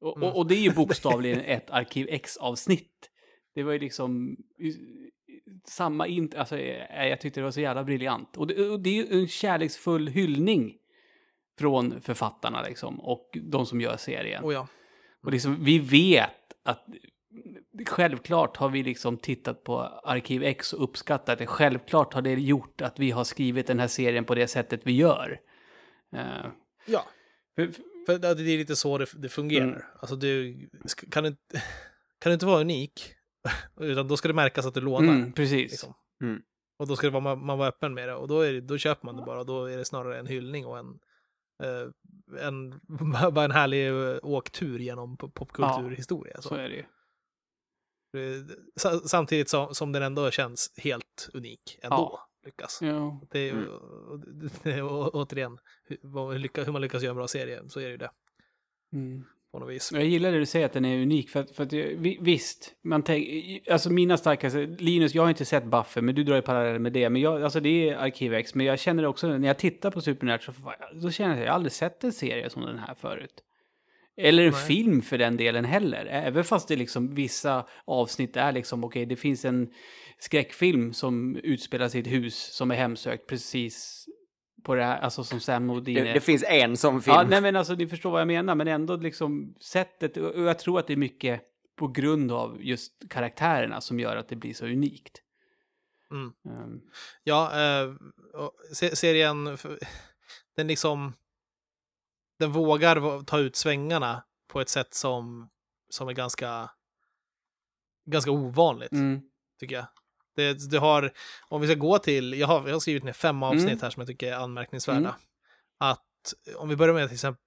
Och, Mm. och, och det är ju bokstavligen [LAUGHS] ett Arkiv X-avsnitt. Det var ju liksom samma int... Alltså, eh, jag tyckte det var så jävla briljant. Och det, och det är ju en kärleksfull hyllning från författarna liksom, och de som gör serien. Oh ja. Och liksom, vi vet att självklart har vi liksom tittat på Arkiv X och uppskattat det. Självklart har det gjort att vi har skrivit den här serien på det sättet vi gör. Eh, Ja. för, För det är lite så det, det fungerar. Mm. Alltså du kan, inte, [LAUGHS] kan du inte vara unik, [LAUGHS] utan då ska det märkas att du lånar. Mm, precis. Liksom. Mm. Och då ska det vara, man, man vara öppen med det och då, är det, då köper man det bara. Då är det snarare en hyllning och en, eh, en, [LAUGHS] bara en härlig eh, åktur genom pop- popkulturhistoria. så Så. är det ju. Eh, sa- Samtidigt som, som den ändå känns helt unik ändå. Ja. Lyckas. Ja. Det är Mm. och det- och, återigen, hur, hur, man lyckas göra en bra serie, så är det ju det. Mm. På något vis. Jag gillar det du säger att den är unik. För att, för att vi- visst, man tänk, alltså mina starkaste... Linus, jag har inte sett Buffy, men du drar ju paralleller med det. Men jag, alltså det är Arkiv X, men jag känner också när jag tittar på Supernatural, då känner jag att jag aldrig sett en serie som den här förut. Eller en Nej. film för den delen heller. Även fast det liksom vissa avsnitt är liksom, okej, det finns en skräckfilm som utspelar sig i ett hus som är hemsökt precis på det här, alltså som Sam Modine. Det, det finns en sån film. Ja, nej men alltså ni förstår vad jag menar, men ändå liksom sättet, och och jag tror att det är mycket på grund av just karaktärerna som gör att det blir så unikt. Mm. Ehm, Ja, eh, och se- serien, [LAUGHS] den liksom, den vågar ta ut svängarna på ett sätt som, som är ganska, ganska ovanligt, Mm. tycker jag. Det, det har, om vi ska gå till, jag har, jag har skrivit ner fem avsnitt Mm. här som jag tycker är anmärkningsvärda. Mm. Att, om vi börjar med till exempel,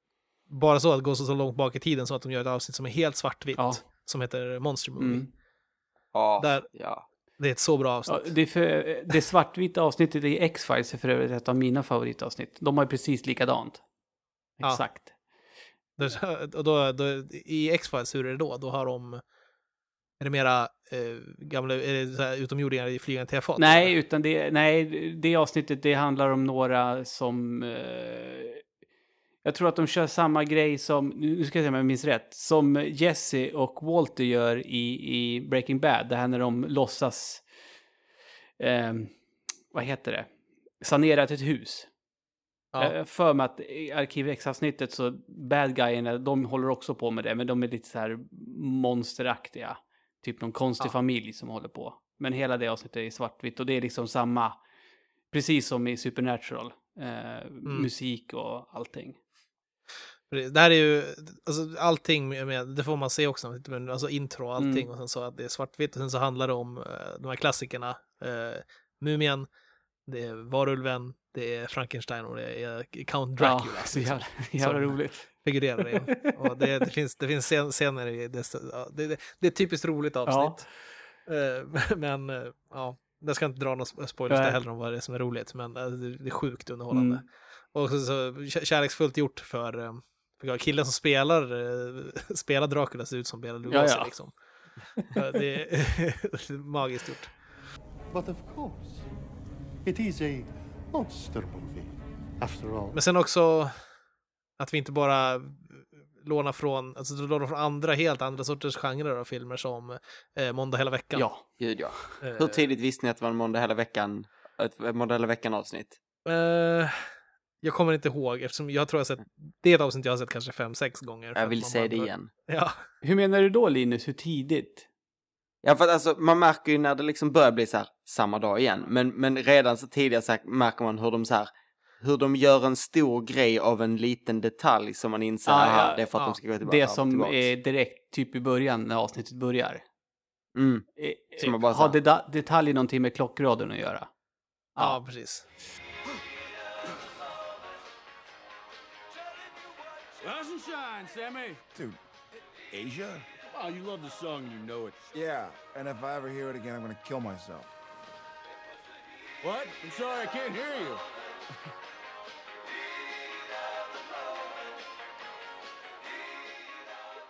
bara så att gå så, så långt bak i tiden så att de gör ett avsnitt som är helt svartvitt, Ja. som heter Monster Movie. Mm. Ja, Där, ja. Det är ett så bra avsnitt. Ja, det, för, det svartvita avsnittet i X-Files är för övrigt ett av mina favoritavsnitt. De har ju precis likadant. Exakt. Då- [LAUGHS] Och då, då, I X-Files, hur är det då? Då har de... Är det mera eh, gamla är det så här, utomjordingar i flygande tefat? Nej, utan det, nej, det avsnittet det handlar om några som... Eh, jag tror att de kör samma grej som, nu ska jag se om jag minns rätt, som Jesse och Walter gör i, i Breaking Bad. Det här när de låtsas... Eh, vad heter det? Sanerat ett hus. Ja. Jag har för mig att i Arkiv X-avsnittet så bad guyerna, de håller också på med det, men de är lite så här monsteraktiga. Typ någon konstig Ja. familj som håller på. Men hela det avsnittet är svart-vitt och det är liksom samma, precis som i Supernatural. Eh, Musik och allting. Det här är ju, alltså allting med, det får man se också, men alltså intro och allting Mm. och sen så att det är svartvitt och sen så handlar det om eh, de här klassikerna. Eh, Mumien, det är Varulven, det är Frankenstein och det är Count Dracula. Ja, så jävla, [LAUGHS] jävla roligt. Figurerar i. Och det, det [LAUGHS] finns, det finns scen- scener i det, ja, det, det, det är ett typiskt roligt avsnitt. Eh, [LAUGHS] men eh, ja, jag ska inte dra några spoilers där heller om vad det är som är roligt, men eh, det, det är sjukt underhållande. Mm. Och så, så kä- kärleksfullt gjort för, för killen som spelar, spelar Dracula ser ut som Bela Lugosi. Ja, ja. Liksom. Det är magiskt gjort. But of course, it is a monster movie. After all. Men sen också att vi inte bara lånar från, alltså lånar från andra, helt andra sorters genrer av filmer som eh, Måndag hela veckan. Ja, gud ja. Eh. Hur tidigt visste ni att det var en måndag hela veckan, ett måndag hela veckan avsnitt? Eh, jag kommer inte ihåg eftersom jag tror jag sett, det är ett avsnitt jag har sett kanske fem, sex gånger. Jag vill se det igen. Ja. Hur menar du då Linus, hur tidigt? Ja, för att alltså, man märker ju när det liksom börjar bli så här samma dag igen. Men, men redan så tidigt så här, märker man hur de så här, hur de gör en stor grej av en liten detalj som man inser, Ja, aha, ja, det är för att ja. de ska gå tillbaka. Det som tillbaks. är direkt typ i början när avsnittet börjar. Mm. Eh, Som man bara Har så här- deta- detaljer någonting med klockradion att göra? Ja, precis. Rise and shine, Sammy. Dude, Asia? Oh, you love the song, you know it. Yeah, and if I ever hear it again, I'm gonna kill myself. What? I'm sorry, I can't hear you.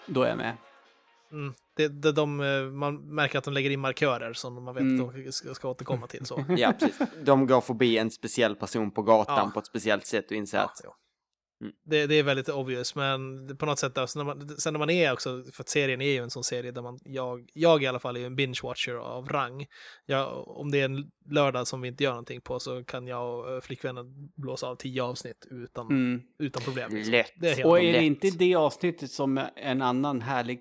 Då är jag med. Mm. Det, det, de, eh, man märker att de lägger in markörer som man vet Mm. att de ska, ska återkomma till. Så. [LAUGHS] Ja, precis. De går förbi en speciell person på gatan Ja. på ett speciellt sätt och inser att... Det, det är väldigt obvious, men på något sätt, alltså när man, sen när man är också, för att serien är ju en sån serie där man, jag, jag i alla fall är en binge-watcher av rang. Jag, om det är en lördag som vi inte gör någonting på så kan jag och eh, flickvännen blåsa av tio avsnitt utan, Mm. utan problem. liksom. Lätt. Det är helt Och är lätt. det inte det avsnittet som en annan härlig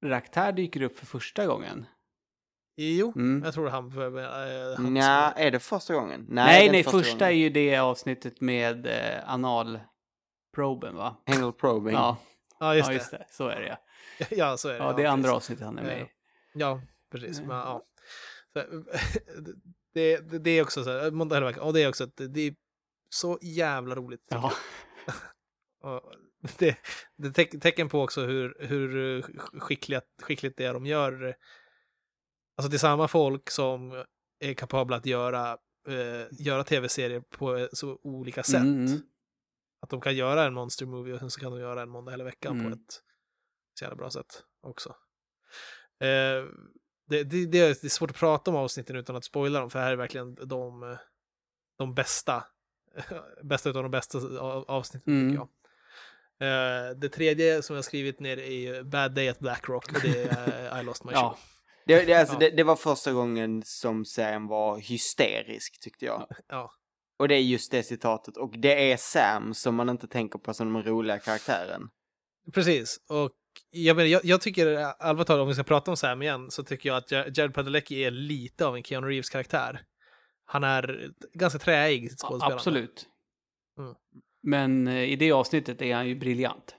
karaktär dyker upp för första gången? Jo, Mm. jag tror han... Äh, han Nja, är det första gången? Nej, det är nej, inte första är ju det avsnittet med eh, analproben, va? Anal probing. Ja. Ja, just ja, det. just det. Så är det, ja. [LAUGHS] Ja, så är det. Ja, det är andra avsnittet han är med i. Eh, Ja, precis. Men, ja. Så, det, [LAUGHS] det, det är också så här, och det är också att det är så jävla roligt. Ja. [LAUGHS] det, det är teck, tecken på också hur, hur skickligt, skickligt det är de gör. Alltså det är samma folk som är kapabla att göra, eh, göra tv-serier på så olika sätt. Mm. Att de kan göra en monster movie och sen så kan de göra en måndag hela veckan Mm. på ett så jävla bra sätt också. Eh, det, det, det är svårt att prata om avsnitten utan att spoila dem, för här är verkligen de, de bästa, [LAUGHS] bästa utav de bästa av- avsnitten Mm. tycker jag. Eh, det tredje som jag skrivit ner är ju Bad Day at Black Rock och det är eh, I lost my shoe. Ja. Det, det, alltså, Ja. det, det var första gången som serien var hysterisk, tyckte jag. Ja. Och det är just det citatet. Och det är Sam som man inte tänker på som den roliga karaktären. Precis, och jag, menar, jag, jag tycker, allvarligt talat, om vi ska prata om Sam igen, så tycker jag att Jar- Jared Padalecki är lite av en Keanu Reeves karaktär. Han är ganska träig i sitt Ja, skådespelande. absolut. Mm. Men eh, i det avsnittet är han ju briljant.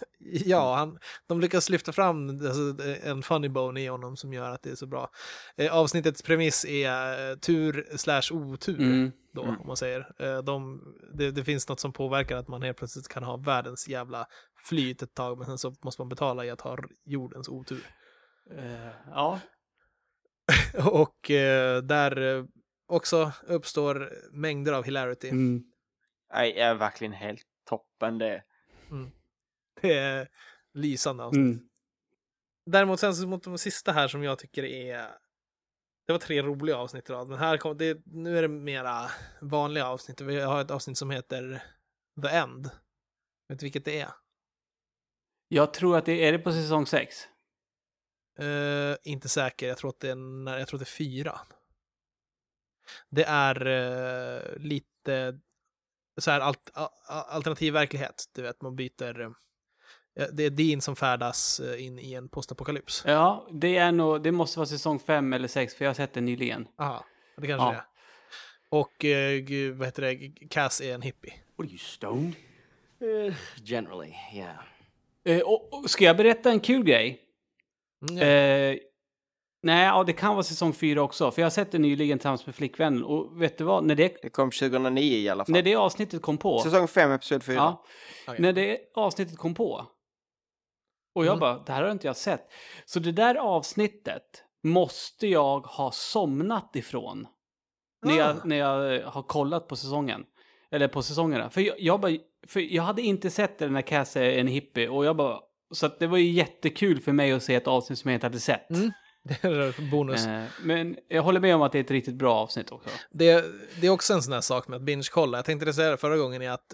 [LAUGHS] Ja, han, de lyckas lyfta fram alltså, en funny bone i honom som gör att det är så bra. Eh, avsnittets premiss är eh, tur slash otur, Mm. då, Mm. om man säger. Eh, de, det, det finns något som påverkar att man helt plötsligt kan ha världens jävla flyt ett tag, men sen så måste man betala i att ha jordens otur. Eh, ja. [LAUGHS] Och eh, där eh, också uppstår mängder av hilarity. Mm. Nej, är verkligen helt toppen det. [LAUGHS] Det är lysande avsnitt. Mm. Däremot sen så mot de sista här som jag tycker är... Det var tre roliga avsnitt i rad, men här kom, det, nu är det mera vanliga avsnitt. Vi har ett avsnitt som heter The End. Vet du vilket det är? Jag tror att det är det på säsong 6. Eh, inte säker, jag tror att det är, när- jag tror att det är fyra. Det är eh, lite så här alt, alternativ verklighet. Du vet, man byter... eh, det är Dean som färdas eh, in i en postapokalyps. Ja, det är nog, det måste vara säsong 5 eller 6 för jag har sett den nyligen. Aha, det kanske Ja. det är. Och gud, vad heter det, Cass är en hippie. What are you, stoned? Uh, generally, yeah. Eh, och, och ska jag berätta en kul grej? Mm, nej, ja, det kan vara säsong 4 också. För jag har sett det nyligen tillsammans med flickvännen. Och vet du vad? När det, Det kom 2009 i alla fall. när det avsnittet kom på. Säsong 5, episod 4. Ja, Okej. när det avsnittet kom på. Och jag Mm. bara, det här har inte jag sett. Så det där avsnittet måste jag ha somnat ifrån. När, Ah. jag, när jag eh, har kollat på säsongen. Eller på säsongerna. För jag, jag, bara, för jag hade inte sett det när Cass är en hippie. Och jag bara, så det var ju jättekul för mig att se ett avsnitt som jag inte hade sett. Mm. [LAUGHS] Det är bonus. Eh, men jag håller med om att det är ett riktigt bra avsnitt också. Det, det är också en sån här sak med att binge-kolla. Jag tänkte det säga det förra gången, är att,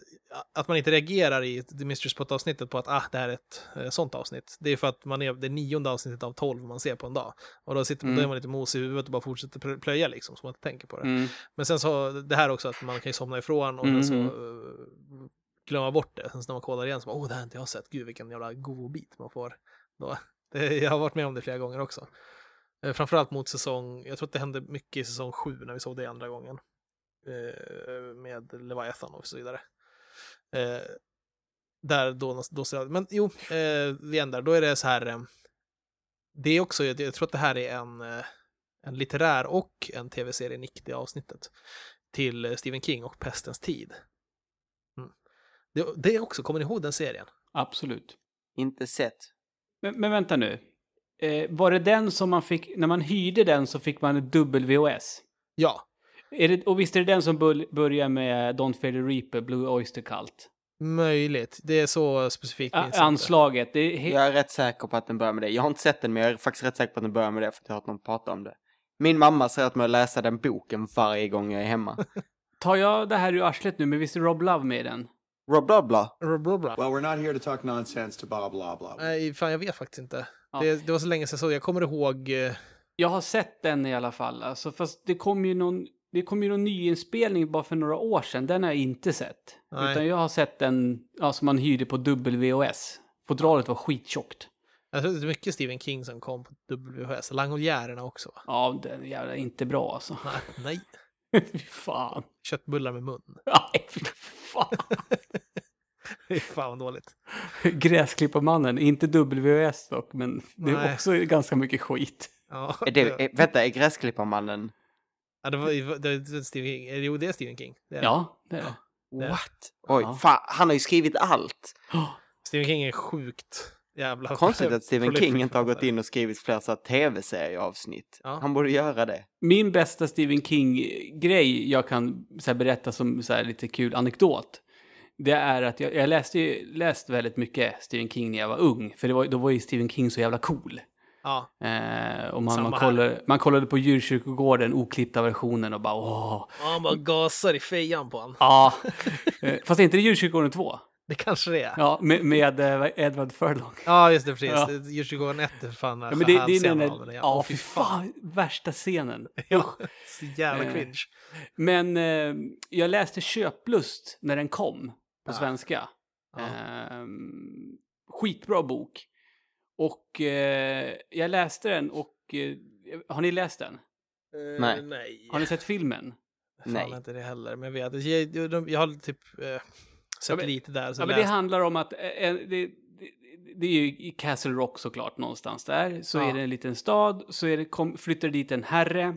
att man inte reagerar i The Mystery Spot-avsnittet på att ah, det här är ett eh, sånt avsnitt. Det är för att man är det nionde avsnittet av tolv man ser på en dag. Och då, sitter, Mm. då är man lite mosig i huvudet och bara fortsätter plö- plöja liksom, så man inte tänker på det. Mm. Men sen så, det här också att man kan ju somna ifrån och Mm, mm. så eh, glömma bort det. Sen när man kollar igen så bara, åh, det här har inte jag sett. Gud, vilken jävla god bit man får. Då. [LAUGHS] Det, jag har varit med om det flera gånger också. Eh, framförallt mot säsong, jag tror att det hände mycket i säsong sju när vi såg det andra gången. Eh, med Leviathan och så vidare. Eh, där då, då så- men jo, eh, igen där, då är det så här. Eh, det är också, jag tror att det här är en, eh, en litterär och en tv-serie nick, det avsnittet. Till Stephen King och Pestens tid. Mm. Det, det är också, kommer ni ihåg den serien? Absolut. Inte sett. Men, men vänta nu. Eh, var det den som man fick, när man hyrde den så fick man en dubbel VHS? Ja. Är det, och visst är det den som bör, börjar med Don't Fear the Reaper, Blue Oyster Cult? Möjligt. Det är så specifikt. A- jag anslaget, det är Jag är rätt säker på att den börjar med det. Jag har inte sett den, men jag är faktiskt rätt säker på att den börjar med det, för att jag har hört någon prata om det. Min mamma säger att man läsa den boken varje gång jag är hemma. [LAUGHS] Tar jag det här ur arslet nu, men visst är Rob Love med i den? Rob bla bla. Rob bla bla. Well, we're not here to talk nonsense to blah blah blah. Nej, fan jag vet faktiskt inte. Ja. Det, det var så länge sedan så jag kommer ihåg... eh, Jag har sett den i alla fall. Alltså, fast det kom ju någon, det kom ju någon nyinspelning bara för några år sedan. Den har jag inte sett. Nej. Utan jag har sett den ja, som man hyrde på dubbel-VHS. Fodralet var skittjockt. Jag tror det är mycket Stephen King som kom på WHS. Langoliärerna också. va? Ja, den är jävla inte bra alltså. Nej. [LAUGHS] Fy fan. Köttbullar med mun. [LAUGHS] Nej, fy fan. [LAUGHS] Fy fan vad dåligt. Gräsklipparmannen, inte WHS dock, men det är Nej. också ganska mycket skit. Ja, Är det, är, vänta, är Gräsklipparmannen... ja, det var, det, det, Stephen King. Eh, Jo, det är Stephen King. Det är. Ja, det är det. What? Oj, Ja. fan, han har ju skrivit allt. Stephen King är sjukt jävla... Konstigt att Stephen King inte har gått in och skrivit här tv-serieavsnitt. Ja. Han borde göra det. Min bästa Stephen King-grej jag kan så här, berätta som så här, lite kul anekdot. Det är att jag, jag läste, ju- läste väldigt mycket Stephen King när jag var ung. För det var, då var ju Stephen King så jävla cool. Ja. Eh, och man, man, kollade, man kollade på djurkyrkogården, oklippta versionen och bara åh. Ja, han bara gasar i fejan på han. Ja. [LAUGHS] Eh, Fast är inte det djurkyrkogården 2? Det kanske det är. Ja, med, med eh, Edward Furlong. Ja, just det, precis. Ja. Djurkyrkogården 1 är fan Ja, men det, det är den där, ja fy fan, värsta scenen. [LAUGHS] Ja, så jävla Eh, cringe. Men eh, jag läste Köplust när den kom på Ja. svenska. Ja. Skitbra bok. Och eh, jag läste den och... Eh, har ni läst den? Eh, Nej. nej. Har ni sett filmen? [LAUGHS] Fan Nej. inte det heller. Men jag vet, jag, jag, jag har typ eh, Ja, sett men- lite där. Så Ja, men det handlar om att... Eh, det, det, är ju i Castle Rock såklart någonstans där. Så Ja. är det en liten stad. Så är det, kom, flyttar dit en herre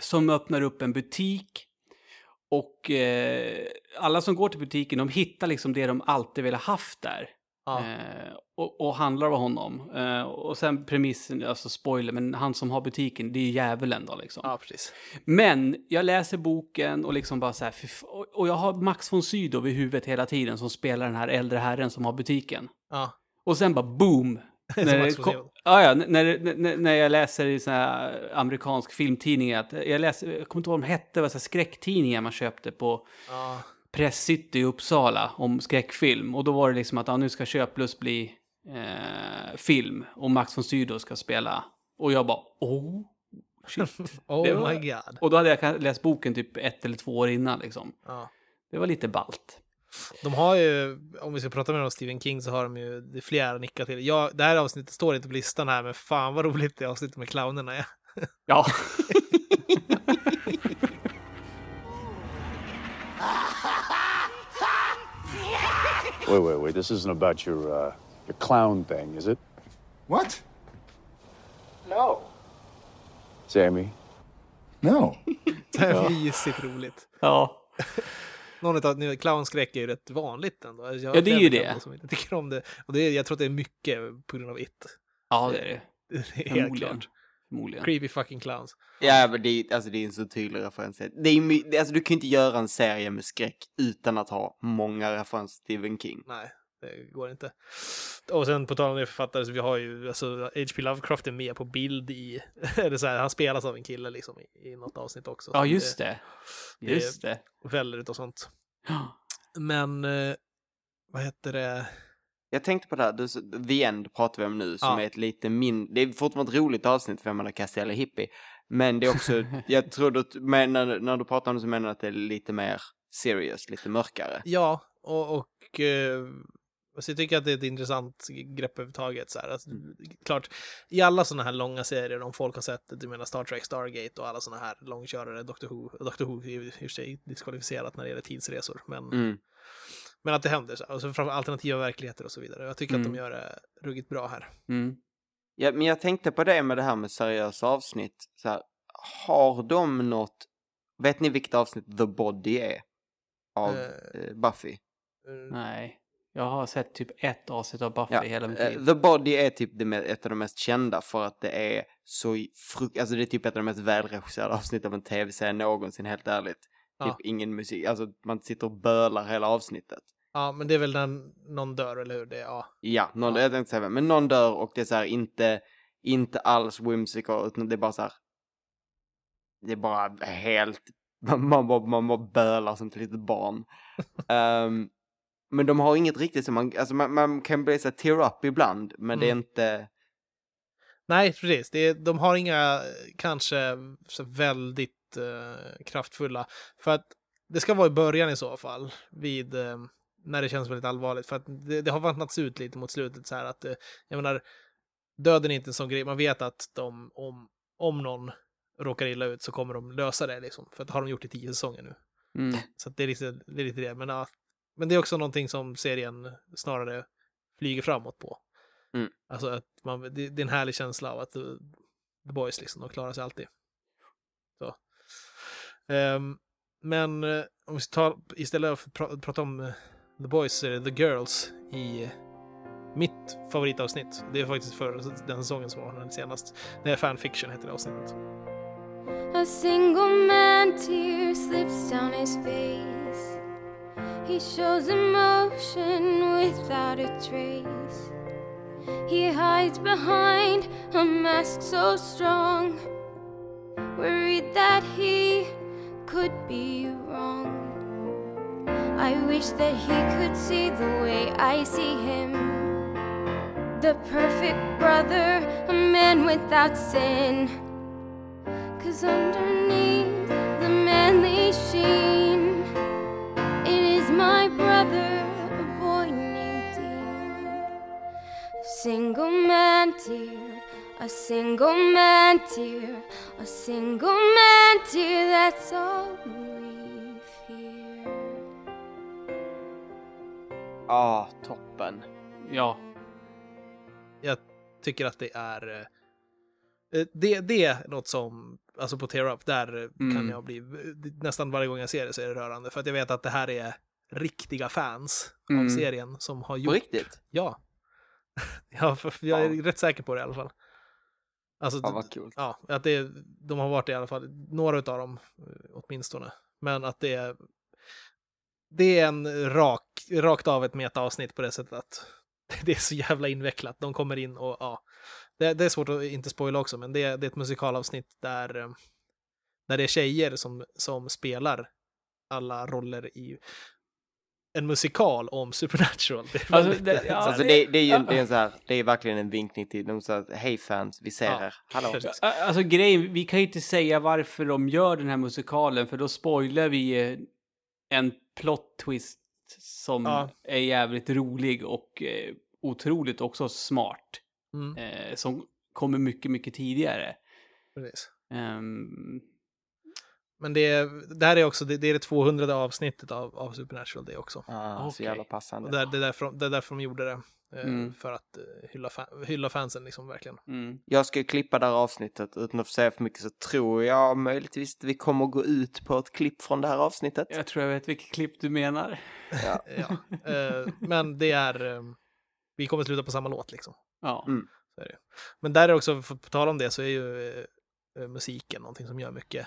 som öppnar upp en butik. Och eh, alla som går till butiken, de hittar liksom det de alltid velat haft där. Ja. Eh, och, och handlar av honom. Eh, och sen premissen, alltså spoiler, men han som har butiken, det är djävulen då liksom. ja, precis. Men jag läser boken och liksom bara så här, och- jag har Max von Sydow i huvudet hela tiden som spelar den här äldre herren som har butiken. Ja. Och sen bara boom! [LAUGHS] När, det kom, ja, ja, när, när, när jag läser i sån här amerikansk filmtidning, att jag, läser, jag kommer inte ihåg vad de hette, det var så här skräcktidningar man köpte på Ja. Press City i Uppsala om skräckfilm. Och då var det liksom att ja, nu ska Köplust bli eh, film och Max von Sydow ska spela. Och jag bara, [LAUGHS] oh, shit. Oh var- my god. Och då hade jag läst boken typ ett eller två år innan liksom. Ja. Det var lite balt. De har ju, om vi ska prata mer om Stephen King så har de ju det flera nickar till. Ja, det här avsnittet står inte på listan här, men fan vad roligt det avsnittet med clownerna är. Ja. [LAUGHS] [LAUGHS] Wait, wait, wait. This isn't about your uh, your clown thing, is it, What? No. Sammy? No. [LAUGHS] Det här är mysigt roligt. Ja. Någon av nu, clownskräck är ju rätt vanligt ändå. Jag Ja, det är ju det. Som inte tycker om det. Och det är, jag tror att det är mycket på grund av it. Ja, det är det. [LAUGHS] Det är helt klart. Förmodligen. Creepy fucking clowns. Ja, men det är, alltså, det är en så tydlig referens. Det är, alltså, du kan ju inte göra en serie med skräck utan att ha många referenser till Stephen King. Nej. Det går inte. Och sen på tal om det författare, så vi har ju, alltså H.P. Lovecraft är med på bild i, [LAUGHS] eller så här, han spelas av en kille liksom i, i något avsnitt också. Ja, just det. Just det. det. Väller utav sånt. [GASPS] Men, eh, vad heter det? Jag tänkte på det här, du, The End pratar vi om nu, som Ja. är ett lite mindre, det är fortfarande ett roligt avsnitt för man Castelli Hippie, men det är också, [LAUGHS] jag tror du, men när, när du pratar om det så menar du att det är lite mer serious, lite mörkare. Ja, och, och eh, alltså jag tycker att det är ett intressant grepp överhuvudtaget. Så här. Alltså, Klart, i alla sådana här långa serier, om folk har sett, du menar Star Trek, Stargate och alla sådana här långkörare, Doctor Who, Doctor Who är i och för sig diskvalificerat när det gäller tidsresor, men, Mm. Men att det händer, så här. och så framför alternativa verkligheter och så vidare. Jag tycker att Mm. de gör det ruggigt bra här. Mm. Ja, men jag tänkte på det med det här med seriösa avsnitt, så här, har de något, vet ni vilket avsnitt The Body är? Av Eh, eh, Buffy? Nej. Jag har sett typ ett avsnitt av Buffy Ja, hela mitt eh, liv. The Body är typ det, ett av de mest kända för att det är så frukt, alltså det är typ ett av de mest välregisserade avsnitt av en tv-serie någonsin, helt ärligt. Ja. Typ ingen musik, alltså man sitter och bölar hela avsnittet. Ja, men det är väl när någon dör, eller hur? Det, är- ja. Ja, någon, jag tänkte säga, men någon dör och det är så här inte, inte alls whimsical, utan det är bara så här, det är bara helt, man, man, bara, man bara bölar som ett litet barn. [LAUGHS] Ehm, men de har inget riktigt som man, alltså man, man kan bli så tear up ibland, men det är Mm. inte, Nej, precis. Det är, de har inga kanske så väldigt eh, kraftfulla. För att det ska vara i början i så fall, vid eh, när det känns väldigt allvarligt. För att det, det har vattnats ut lite mot slutet så här att, eh, jag menar, döden är inte en sån grej. Man vet att de, om, om någon råkar illa ut så kommer de lösa det liksom. För att har de gjort i tio säsonger nu. Mm. Så det, är lite, det är lite det. Men, ja, men det är också någonting som serien snarare flyger framåt på. Mm. Alltså att man, det, det är en härlig känsla av att uh, The Boys liksom, de klarar sig alltid. Så. Ehm, men eh, om vi ska ta, istället för att prata om eh, The Boys så är det The Girls i eh, mitt favoritavsnitt. Det är faktiskt för den säsongen som var den senast. Det är fanfiction heter det avsnittet. A single man tear slips down his face. He shows emotion without a trace. He hides behind a mask so strong, worried that he could be wrong. I wish that he could see the way I see him. The perfect brother, a man without sin. Cause underneath the manly a single man dear, a single man dear, that's all we fear. ah, toppen. Ja. Jag tycker att det är... eh, eh, Det, det är något som, alltså på Tear Up, där eh, kan Mm. jag bli, nästan varje gång jag ser det så är det rörande. För att jag vet att det här är riktiga fans Mm. av serien som har gjort... riktigt? Ja. [LAUGHS] ja, för, för jag är rätt säker på det i alla fall. Alltså, Ja, vad kul. Ja, att det, de har varit i alla fall, några av dem eh, åtminstone. Men att det är, det är en rak, rakt av ett meta-avsnitt på det sättet att [LAUGHS] det är så jävla invecklat. De kommer in och ja, det, det är svårt att inte spoila också, men det, det är ett musikalavsnitt där, eh, där det är tjejer som, som spelar alla roller i en musikal om Supernatural. Det är Alltså, det- så ja, här- Alltså det, det är ju det är en så här, det är verkligen en vinkning till de säger hej fans, vi ser Ja, er, hallå. Alltså grejen, vi kan ju inte säga varför de gör den här musikalen för då spoilar vi en plot twist som Ja. är jävligt rolig och eh, otroligt också smart. Mm. Eh, som kommer mycket, mycket tidigare. Precis. Ehm, Men det, är- det här är också det, det är det 200 avsnittet av, av Supernatural det också. Ah, Så jävla passande. Och där, det, är därför, de- det är därför de gjorde det. eh, Mm. För att eh, hylla, hylla fansen liksom verkligen. mm. Jag ska klippa det här avsnittet utan att säga för mycket så tror jag möjligtvis att vi kommer gå ut på ett klipp från det här avsnittet. Jag tror jag vet vilket klipp du menar. Ja. [LAUGHS] Ja. Eh, men det är... Vi kommer sluta på samma låt liksom. Ja. Mm. Så är det. Men där är också, för på tal om det, så är ju musiken någonting som gör mycket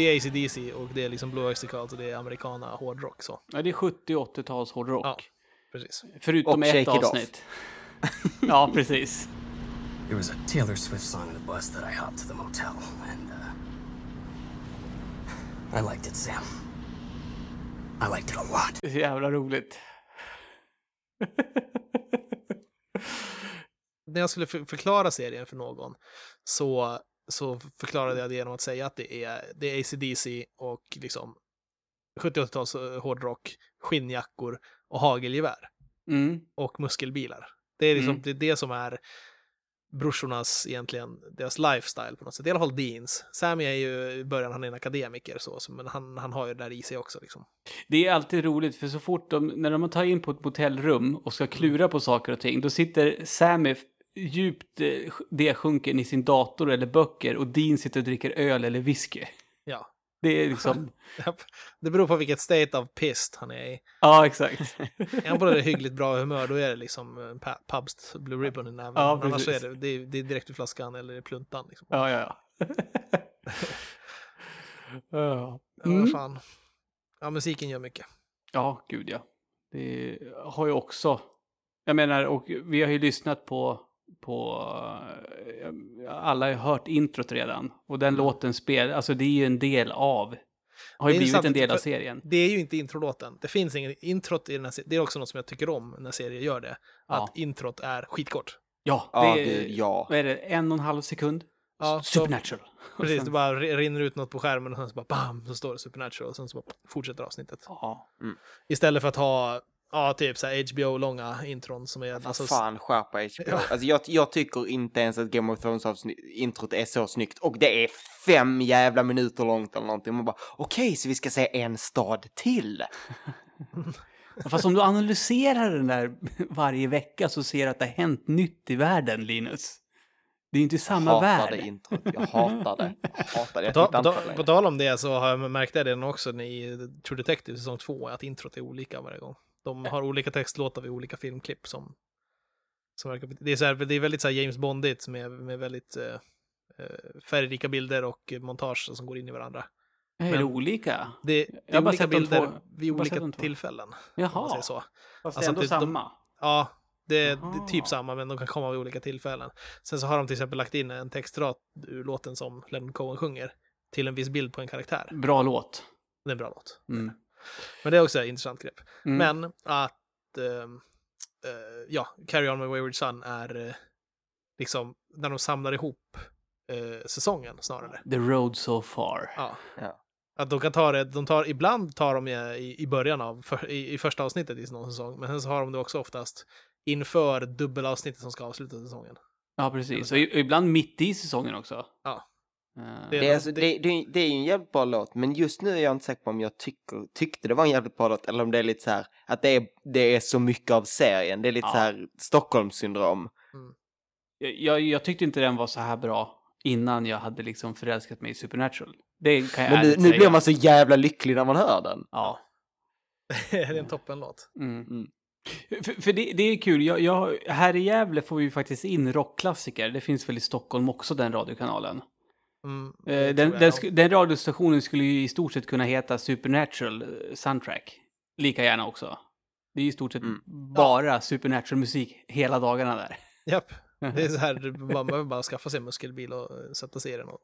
Det är ACDC och det är liksom Blue Oyster Cult och det är americana hårdrock så. Ja, det är 70 och 80-tals hårdrock. Ja, precis. Förutom Och ett avsnitt. ja, precis. There was a Taylor Swift song in the bus that I hopped to the motel, and uh, I liked it, Sam. I liked it a lot. Det är så jävla roligt. [LAUGHS] När jag skulle för- förklara serien för någon så, så förklarade jag det genom att säga att det är, det är ACDC och liksom 70-80-tals eh, hårdrock, skinnjackor och hagelgevär. Mm. Och muskelbilar. Det är liksom Mm. det, är det som är brorsornas egentligen, deras lifestyle på något sätt. I alla fall Deans. Sammy är ju i början, han är en akademiker så, så men han, han har ju det där i sig också liksom. Det är alltid roligt för så fort de, när de tar in på ett hotellrum och ska klura på saker och ting, då sitter Sammy djupt eh, nedsjunken i sin dator eller böcker och Dean sitter och dricker öl eller whisky. Ja. Det är liksom. [LAUGHS] Det beror på vilket state of pissed han är i. ja exakt. Är han på det hyggligt bra humör då är det liksom eh, pa- Pubs Blue Ribbon i näven. Ja, Annars så är precis. det, det, är, det är direkt ur flaskan eller i pluntan. Liksom. Ja, ja, ja. [LAUGHS] ja. Ja, Mm. vad fan. Ja, musiken gör mycket. Ja, gud ja. Det har ju också, jag menar, och vi har ju lyssnat på, på alla har ju hört introt redan. Och den låten spel, alltså det är ju en del av, har ju blivit en del av serien. Det är ju inte introlåten. Det finns ingen introt i den här serien. Det är också något som jag tycker om när serier gör det. Ja. Att introt är skitkort. Ja, Ja, det är, ja. vad är det, en och en halv sekund? Ja, så- Supernatural. [LAUGHS] Och Precis, sen- det bara ri- rinner ut något på skärmen och sen så bara bam, så står det Supernatural och sen så bara fortsätter avsnittet. Ja. Istället för att ha, ja, typ så HBO-långa intron som är... Vad fan, skärpa HBO. Alltså jag, jag tycker inte ens att Game of Thrones-introt är så snyggt. Och det är fem jävla minuter långt eller någonting. Man bara, okej, så vi ska se en stad till. [LAUGHS] Fast om du analyserar den där [LAUGHS] varje vecka så ser du att det har hänt nytt i världen, Linus. Det är inte samma hatar värld. det introt. Jag hatar det. Jag hatar det. På, Jag på, tal om det så har jag märkt det redan också i True Detective säsong 2, att introt är olika varje gång. De har olika textlåtar vid olika filmklipp som... som verkar, det, är så här, det är väldigt så här James Bondigt med, med väldigt eh, eh, färgrika bilder och montage som går in i varandra. Är det Men olika? Det, det Jag är olika de bilder två- vid olika de tillfällen. Jaha. säger så. Fast Alltså det är att ändå de- samma. Ja, det är, det är typ samma, men de kan komma vid olika tillfällen. Sen så har de till exempel lagt in en textrad ur låten som Leonard Cohen sjunger till en viss bild på en karaktär. Bra låt. Det är en bra låt. Mm. Men det är också ett intressant grepp. Mm. Men att, ehm, eh, ja, Carry On My Wayward Son är eh, liksom när de samlar ihop eh, säsongen snarare. The road so far. Ja. Ja. Att de kan ta det, de tar, ibland tar de i, i början av, för, i, i första avsnittet i någon säsong, men sen så har de det också oftast inför dubbelavsnittet som ska avsluta säsongen. Ja, precis. Och ibland mitt i säsongen också. Ja. Eh, Det är, alltså, det, det, det är ju en jävligt bra låt, men just nu är jag inte säker på om jag tycker, tyckte det var en jävligt bra låt eller om det är lite så här att det är, det är så mycket av serien. Det är lite Ja. så här Stockholmssyndrom. jag, jag, jag tyckte inte den var så här bra innan jag hade liksom förälskat mig i Supernatural. Det kan jag Men nu, nu blir man så jävla lycklig när man hör den. Ja. [LAUGHS] det är en toppenlåt. Mm. För, för det, det är kul, jag, jag, här i Gävle får vi ju faktiskt in rockklassiker. Det finns väl i Stockholm också den radiokanalen. Mm, Eh, den, den, ja. den radiostationen skulle ju i stort sett kunna heta Supernatural eh, Soundtrack. Lika gärna också. Det är i stort sett Mm. bara Supernatural-musik hela dagarna där. Japp. [LAUGHS] Det är så här, du- man behöver bara skaffa sig en muskelbil och eh, sätta sig i den och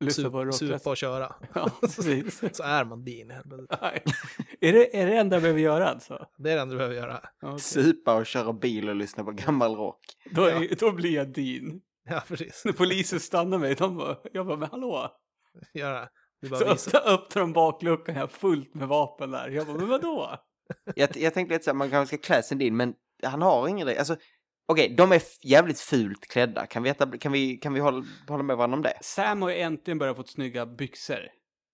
Lyssna på sup, rockklass- supa och köra. [LAUGHS] Ja, [LAUGHS] så är man din. är, det, är det enda jag behöver göra alltså? Det är det enda du behöver göra. Okej. Supa och köra bil och lyssna på gammal rock. Då, är, då blir jag din. [LAUGHS] Ja, precis. När polisen stannar mig, de bara, jag bara, men hallå? Göra. Du bara Så öppnar, öppnar de bakluckan, jag fullt med vapen där. Jag bara, men vadå? Jag, jag tänkte lite så här, man kanske ska klä sig din, men han har ingen det. Alltså, okej, de är jävligt fult klädda. Kan vi, kan vi, kan vi hålla, hålla med varandra om det? Sam har ju äntligen börjat få snygga byxor.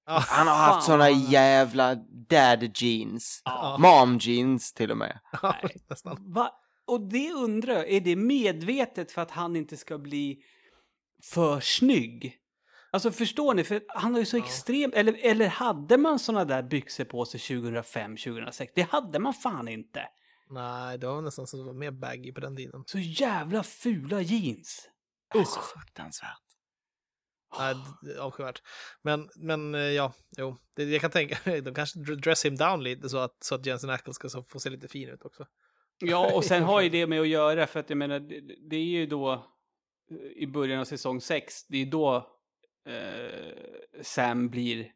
Han har haft såna jävla dad jeans. Ja. Mom jeans till och med. [LAUGHS] Va? Och det undrar jag, är det medvetet för att han inte ska bli för snygg? Alltså förstår ni? För han har ju så extremt... Eller, eller hade man såna där byxor på sig 2005, 2006? Det hade man fan inte. Nej, det var nästan så det var mer baggy på den tiden. Så jävla fula jeans. Usch. Fruktansvärt. Nej, avskyvärt. Men, men eh, ja, jo. Det, jag kan tänka [LAUGHS] de kanske dr- dress him down lite så att, så att Jensen Ackles ska så- få se lite fin ut också. Ja, och sen har ju det med att göra för att jag menar, det, det är ju då eh, i början av säsong 6, det är då eh, Sam blir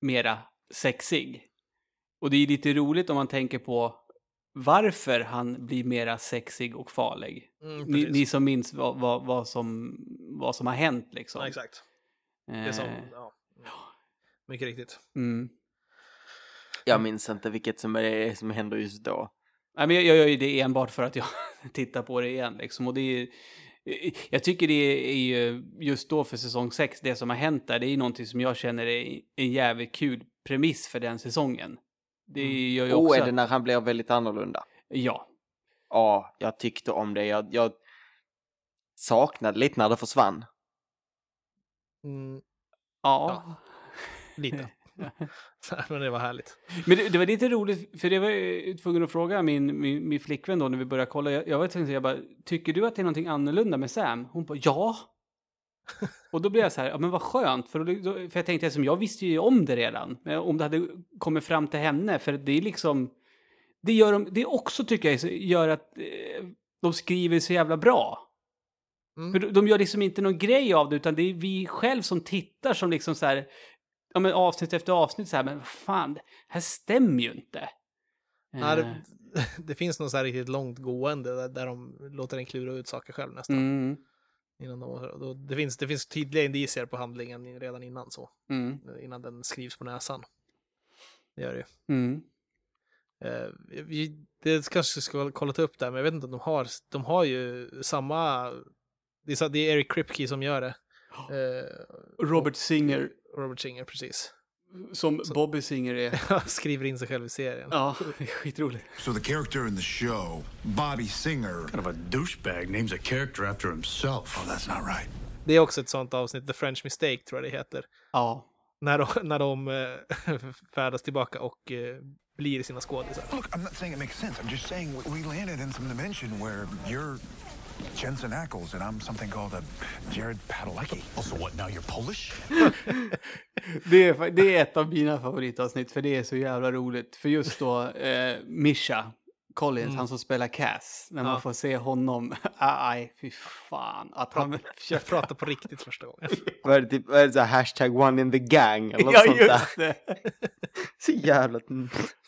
mera sexig. Och det är lite roligt om man tänker på varför han blir mera sexig och farlig. Mm, ni, ni som minns vad, vad, vad, som, vad som har hänt liksom. Ja, exakt. Det som, Eh, ja. Mycket riktigt. mm. Jag minns inte vilket som, är, som händer just då. Nej, men jag, jag gör ju det enbart för att jag [LAUGHS] tittar på det igen. Liksom. Och det är, jag tycker det är ju just då för säsong 6, det som har hänt där, det är någonting som jag känner är en jävligt kul premiss för den säsongen. Det gör ju Oh, också... är det när han blir väldigt annorlunda? Ja. Ja, jag tyckte om det. Jag, jag saknade lite när det försvann. Mm, Ja. lite. [LAUGHS] [LAUGHS] men det var härligt. Men det, det var lite roligt, för det var jag tvungen att fråga min, min, min flickvän då när vi började kolla. Jag, jag var tvungen att jag bara, tycker du att det är någonting annorlunda med Sam? Hon bara, ja. [LAUGHS] Och då blev jag så här, ja men vad skönt, för, då, för jag tänkte som jag visste ju om det redan. Men om det hade kommit fram till henne, för det är liksom, det gör de, det också tycker jag gör att eh, de skriver så jävla bra. För de- de gör liksom inte någon grej av det, utan det är vi själv som tittar som liksom så här, ja men avsnitt efter avsnitt så här, men fan, det här stämmer ju inte. Nej, Eh, det, [LAUGHS] det finns något så här riktigt långt gående där, där de låter en klura ut saker själv nästan. Mm. Innan de, då, det, finns, det finns tydliga indicier på handlingen redan innan så. Mm. Innan den skrivs på näsan. Det gör det ju. Mm. Eh, vi, det kanske ska ha kollat upp där, men jag vet inte om de har, de har ju samma, det är, så- det är Eric Kripke som gör det. Eh, Robert Singer. Robert Singer, precis. Som Bobby Singer är. [LAUGHS] Skriver in sig själv i serien. Ja, det är skitroligt. So the character in the show, Bobby Singer. Kind of a douchebag names a character after himself. Oh, that's not right. Det är också ett sånt avsnitt, The French Mistake tror jag det heter. Ja. När de, när de eh, [LAUGHS] färdas tillbaka och eh, blir sina skådisar. Look, I'm not saying it makes sense. I'm just saying we landed in some dimension where you're Jensen Ackles and I'm something called a Jared Padalecki. Also, what now? You're Polish? [LAUGHS] Det är, det är ett av mina favoritavsnitt, för det är så jävla roligt. För just då, eh, Misha Collins, Mm. han som spelar Cass, när man Ja. får se honom, [LAUGHS] aj, fy fan. Att han... [LAUGHS] Jag pratar på riktigt första gången. [LAUGHS] Vad är det, typ, är det så här, hashtag one in the gang eller något Ja, sånt just där? det. Så jävla,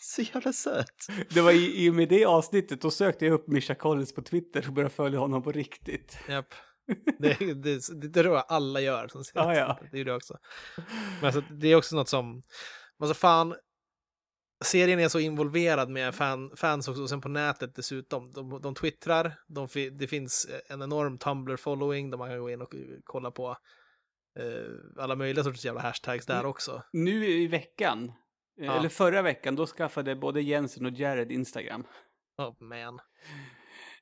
så jävla söt. Det var i, i och med det avsnittet, då sökte jag upp Misha Collins på Twitter och började följa honom på riktigt. Japp. Det, det, det, det tror jag alla gör. Som ser Ja, ja. Det är det också. Men alltså, det är också något som, alltså fan, serien är så involverad med fan, fans också, och sen på nätet dessutom. De, de twittrar, de, det finns en enorm Tumblr-following där man kan gå in och kolla på eh, alla möjliga sorters jävla hashtags där också. Nu i veckan, eh, Ja. eller förra veckan, då skaffade både Jensen och Jared Instagram. Oh man.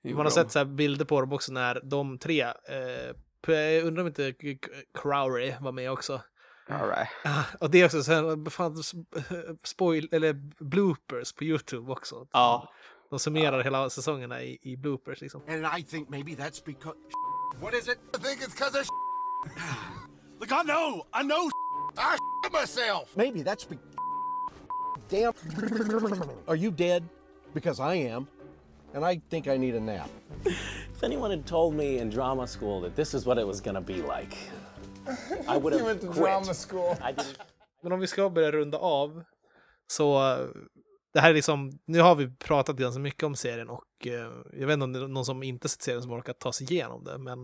Man har sett så här bilder på dem också när de tre, eh, jag undrar om inte Crowry var med också. All right. Ja, och det är också så här, fan, sp- eh, spoil, eller bloopers på YouTube också. Ja. De summerar hela säsongerna i, i bloopers liksom. And I think maybe that's because. What is it? I think it's because of [LAUGHS] Look, I know, I know. [LAUGHS] I [LAUGHS] myself. Maybe that's be. Damn. Are you dead? Because I am, and I think I need a nap. If anyone had told me in drama school that this is what it was going to be like, I would have quit. school. I didn't. Men om vi ska börja runda av så det här är liksom, nu har vi pratat ganska mycket om serien och eh, jag vet inte om det är någon som inte sett serien som orkar ta sig igenom det, men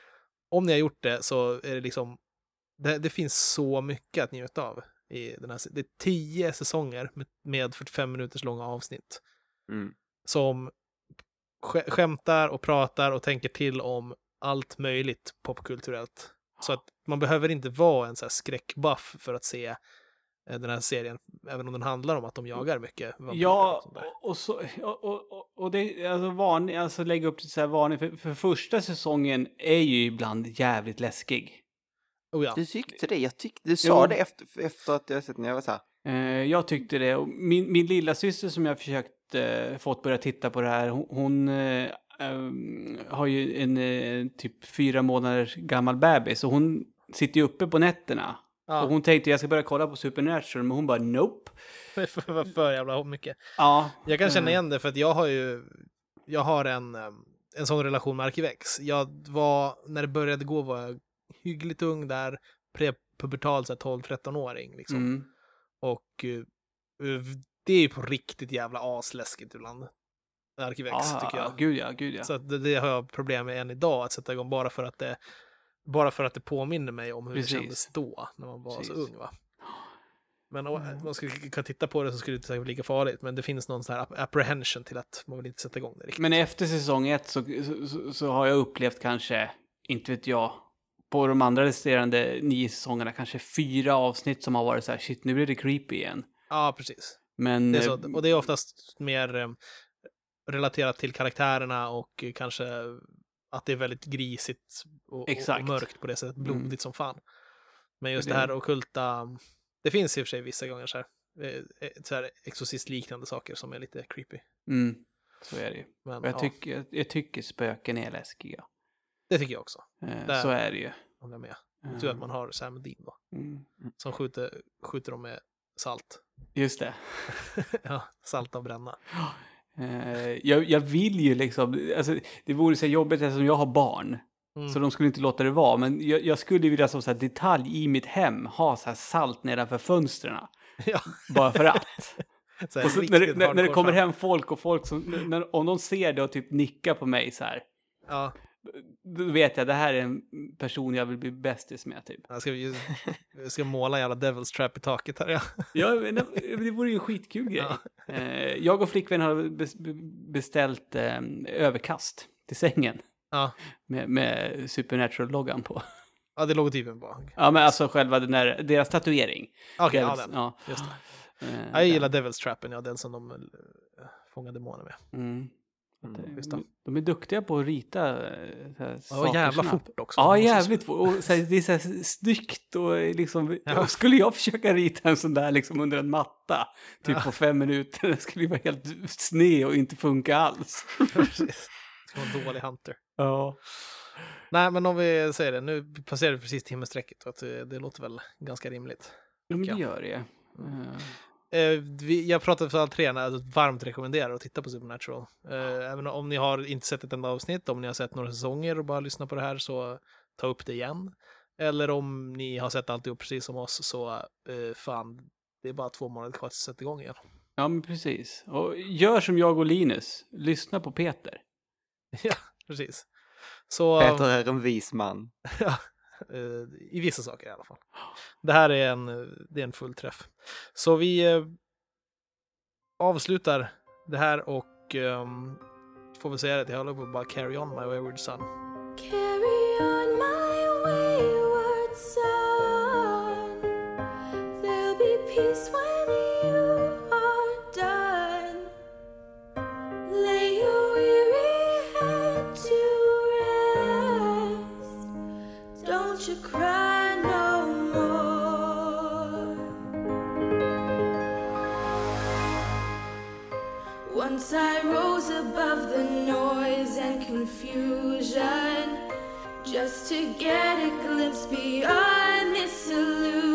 [LAUGHS] om ni har gjort det så är det liksom, det, det finns så mycket att njuta av I den här, det är tio säsonger med, med 45 minuters långa avsnitt. Mm. Som sk- skämtar och pratar och tänker till om allt möjligt popkulturellt. Så att man behöver inte vara en så här skräckbuff för att se eh, den här serien, även om den handlar om att de jagar mycket. Ja, och och, så, och, och, och- det alltså vanlig, alltså lägga upp det så här vanligt. För, för första säsongen är ju ibland jävligt läskig. Oh ja. Du tyckte det? Jag tyckte, du sa Jo. det efter, efter att jag sett den. Jag var så här, Eh, jag tyckte det. Och min, min lilla syster som jag försökt eh, fått börja titta på det här, hon, hon eh, ehm, har ju en eh, typ fyra månader gammal bebis och hon sitter ju uppe på nätterna. Ja. Och hon tänkte jag ska börja kolla på Supernatural, men hon bara nope. [LAUGHS] för, för, jävla mycket. Ja. Jag kan känna eh, igen det för att jag har ju, jag har en, en sån relation med Arkivex. Jag var, när det började gå var jag hyggligt ung där, prepubertal så här 12-13-åring liksom. Mm. Och eh, det är ju på riktigt jävla asläskigt ibland. Arkivex Ja, tycker jag. gud ja, gud ja. Så det, det har jag problem med än idag, att sätta igång bara för att det, bara för att det påminner mig om hur Precis. det kändes då, när man var så Precis. ung. Va? Men om man skulle kan titta på det så skulle det inte säkert vara lika farligt, men det finns någon sån här ap- apprehension till att man vill inte sätta igång det riktigt. Men efter säsong ett så, så, så, så har jag upplevt kanske, inte vet jag, på de andra resterande nio säsongerna kanske fyra avsnitt som har varit så här, shit nu blir det creepy igen. Ja, precis. Men... Det är eh, så, och det är oftast mer eh, relaterat till karaktärerna och kanske att det är väldigt grisigt och, och, och mörkt på det sättet, blodigt Mm. som fan. Men just Det- det här ockulta, det finns i och för sig vissa gånger så här, eh, eh, så här exorcistliknande saker som är lite creepy. Mm, så är det ju. Men, Och jag, ja. tycker, jag, jag tycker spöken är läskiga. Det tycker jag också. Eh, Där så är det ju. håller jag med. Eh, Tur att man har Sam Dean då, mm. som skjuter, skjuter dem med salt. Just det. [LAUGHS] ja, salt av bränna. [LAUGHS] Eh, jag, jag vill ju liksom, alltså, det vore så jobbigt eftersom jag har barn. Mm. Så de skulle inte låta det vara. Men jag, jag skulle vilja som så här detalj i mitt hem ha så här salt nedanför fönstren. [LAUGHS] Ja. Bara för att. [LAUGHS] Så och så när, det- när, när det kommer hem folk och folk som, när, om de ser det och typ nickar på mig så här. Ja. Då vet jag, det här är en person jag vill bli bästis med typ. Jag ska, ju- jag ska måla en jävla Devil's Trap i taket här. Ja. Ja, men det vore ju en skitkul grej. Eh, jag och flickvännen har bes- be- beställt eh, överkast till sängen. Ja. Med, med Supernatural-loggan på. ja, det är logotypen på. Ja, men alltså själva den där, deras tatuering. Okej, ja, Devil's- den. ja. Just det. Eh, Jag gillar Devil's Trappen, ja, den som de eh, fånga demoner med. Mm. Att, eh, det. de, de är duktiga på att rita eh, så här, saker jävla snabbt. fort också. Ja, Måste- jävligt fort. Och så här, det är så här snyggt och eh, liksom, [LAUGHS] Ja. [LAUGHS] skulle jag försöka rita en sån där liksom under en matta, typ Ja. på fem minuter, [LAUGHS] det skulle ju vara helt sned och inte funka alls. Precis. Ska vara en dålig hunter. Ja. Nej, men om vi säger det, nu passerar vi precis timmerstrecket och att det, det låter väl ganska rimligt. Jo, men det gör det. Vi, jag pratade för alla tre, att varmt rekommenderar att titta på Supernatural. Eh, även om ni har inte sett ett enda avsnitt, om ni har sett några säsonger och bara lyssnat på det här så ta upp det igen. Eller om ni har sett alltihop precis som oss så eh, fan, det är bara två månader kvar till att sätta igång igen. Ja, men precis. Och gör som jag och Linus, lyssna på Peter. [LAUGHS] ja, precis. Så, Peter är en vis man. [LAUGHS] ja, eh, Eh, I vissa saker i alla fall. Det här är en, det är en full träff. Så vi eh, avslutar det här och um, får väl säga det, jag håller på att bara carry on my wayward son. Just to get a glimpse beyond this illusion.